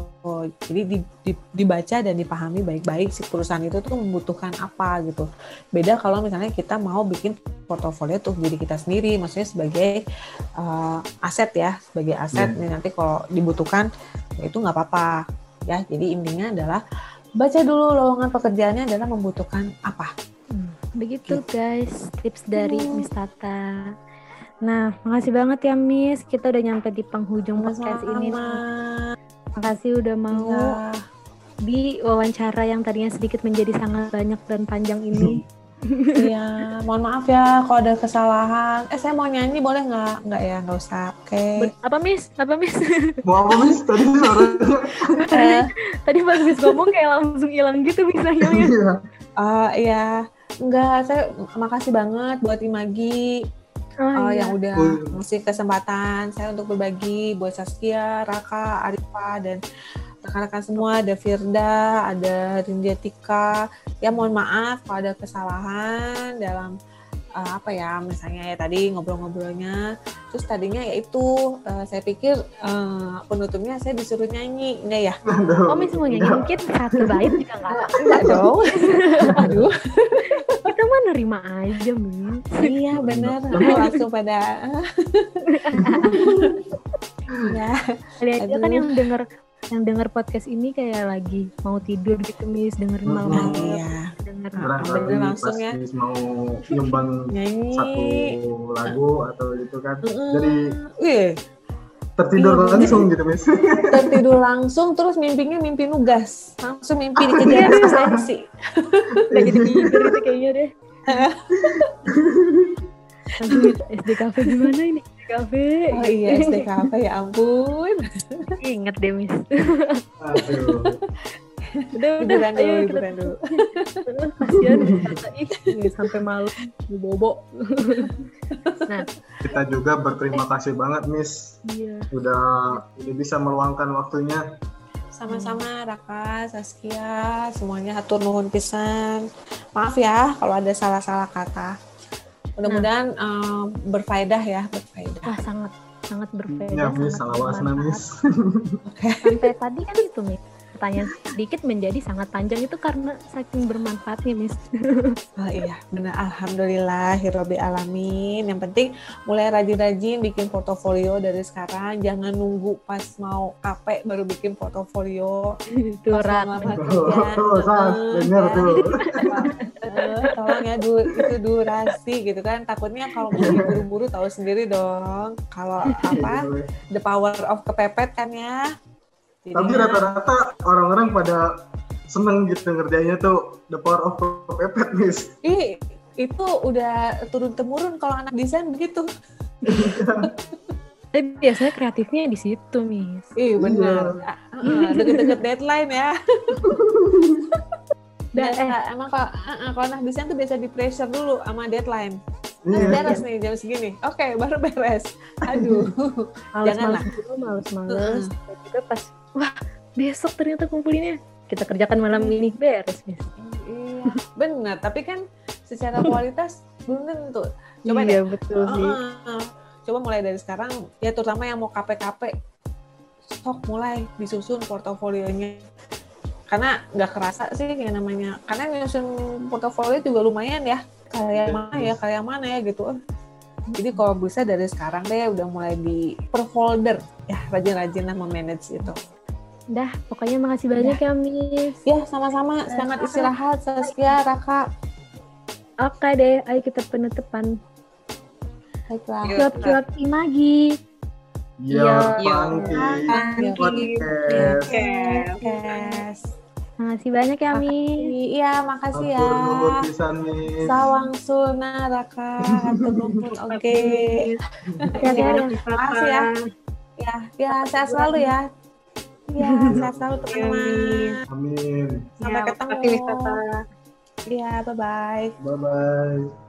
Jadi di- di- dibaca dan dipahami baik-baik si perusahaan itu tuh membutuhkan apa gitu. Beda kalau misalnya kita mau bikin portofolio tuh diri kita sendiri maksudnya sebagai uh, aset ya sebagai aset Iya. nih nanti kalau dibutuhkan ya itu nggak apa-apa. Ya jadi intinya adalah baca dulu lowongan pekerjaannya adalah membutuhkan apa. Begitu guys, tips dari Hmm. Miss Tata. Nah, makasih banget ya Miss. Kita udah nyampe di penghujung podcast ini. Sama-sama. Makasih udah mau Iya. di wawancara yang tadinya sedikit menjadi sangat banyak dan panjang ini. Iya, mohon maaf ya kalau ada kesalahan. Eh, saya mau nyanyi boleh nggak? Nggak ya, nggak usah. Oke. Ben- Apa Miss? Apa Miss? Mau apa Miss? Tadi suaranya. Eh, Tadi pas Miss ngomong kayak langsung hilang gitu misalnya. Iya. eh, iya, enggak. Saya makasih banget buat Imagi Oh, eh, iya. yang udah Oh. ngasih kesempatan saya untuk berbagi buat Saskia, Raka, Arifa, dan rekan-rekan semua. Ada Firda, ada Rindia Tika. Ya mohon maaf kalau ada kesalahan dalam eh, apa ya misalnya ya tadi ngobrol-ngobrolnya terus tadinya ya itu eh, saya pikir eh, penutupnya saya disuruh nyanyi enggak ya Oh Miss mau nyanyi mungkin satu bait juga nggak enggak dong aduh Kita mah nerima aja Miss. iya benar. Aku langsung pada ya. Kali aja kan yang denger yang denger podcast ini kayak lagi mau tidur gitu Miss. Dengerin Hmm. malam-malam. Iya denger Barangkali Bener langsung ya. Mau nyumbang satu lagu atau gitu kan. Jadi Wih, tertidur Iya, langsung gitu Miss. tertidur langsung terus mimpinya mimpi nugas langsung mimpi dikejar asistensi Udah jadi tidur itu kayaknya deh. Aduh, SDKV gimana ini? SDKV. oh iya SDKP ya ampun Ingat deh, Miss. Aduh. Udah, udah. liburan dulu Ayo kita liburan dulu kasihan nih, sampai malu bobo. Kita juga berterima kasih banget Miss Iya. udah udah bisa meluangkan waktunya. sama-sama Raka Saskia semuanya atur nuhun pisan maaf ya kalau ada salah-salah kata mudah-mudahan eh, berfaedah ya berfaedah Wah, sangat sangat berbeda. Ya Miss, sangat salah. Miss. Sampai tadi kan itu, Miss. Pertanyaan sedikit menjadi sangat panjang itu karena saking bermanfaatnya, Miss. Oh iya, benar. Alhamdulillah, hirobi alamin. Yang penting mulai rajin-rajin bikin portofolio dari sekarang. Jangan nunggu pas mau KP baru bikin portofolio. Tuh, Heeh, dengar ya. tuh. Eh, tolong ya, du, itu durasi gitu kan. Takutnya kalau mau buru-buru tahu sendiri dong. Kalau apa, the power of kepepet kan ya. Tapi rata-rata orang-orang pada seneng gitu ngerjainnya tuh the power of kepepet Miss. Ih, itu udah turun temurun kalau anak desain begitu. Tapi biasanya kreatifnya di situ, Miss. Ih benar. Ah, ah, Deket-deket deadline ya. Dan Biasa, eh, emang kalau ah, ah, kalau anak desain tuh biasa di pressure dulu sama deadline. Harus Iya. beres nih jam segini. Oke, baru beres. Aduh. males-males janganlah. dulu, males-males. Dan juga pas, wah besok ternyata kumpulinnya. Kita kerjakan malam ini, beres, iya, benar. Tapi kan secara kualitas belum tentu. Coba iya, deh. betul sih. Ah. Coba mulai dari sekarang, ya terutama yang mau KP-KP, stok mulai disusun portofolionya. Karena nggak kerasa sih yang namanya, karena nyusun portofolio juga lumayan ya. Karya mana ya, karya mana ya gitu. Jadi kalau bisa dari sekarang deh udah mulai di per folder. Ya rajin-rajin lah memanage itu. Dah, pokoknya makasih banyak ya, ya Miss. Ya, sama-sama. Selamat istirahat, Saskia, Raka. Oke deh, ayo kita penutupan. Baiklah. Cuap-cuap imagi. Yo, Pangki Podcast. Makasih banyak ya, Miss. Iya, makasih ya. Sawang Suna, Raka. Oke. Terima kasih ya. ya. Ya, ya, saya selalu ya. Iya, sehat selalu teman-teman. Amin. Sampai ya, ketemu. Iya, bye-bye. Bye-bye.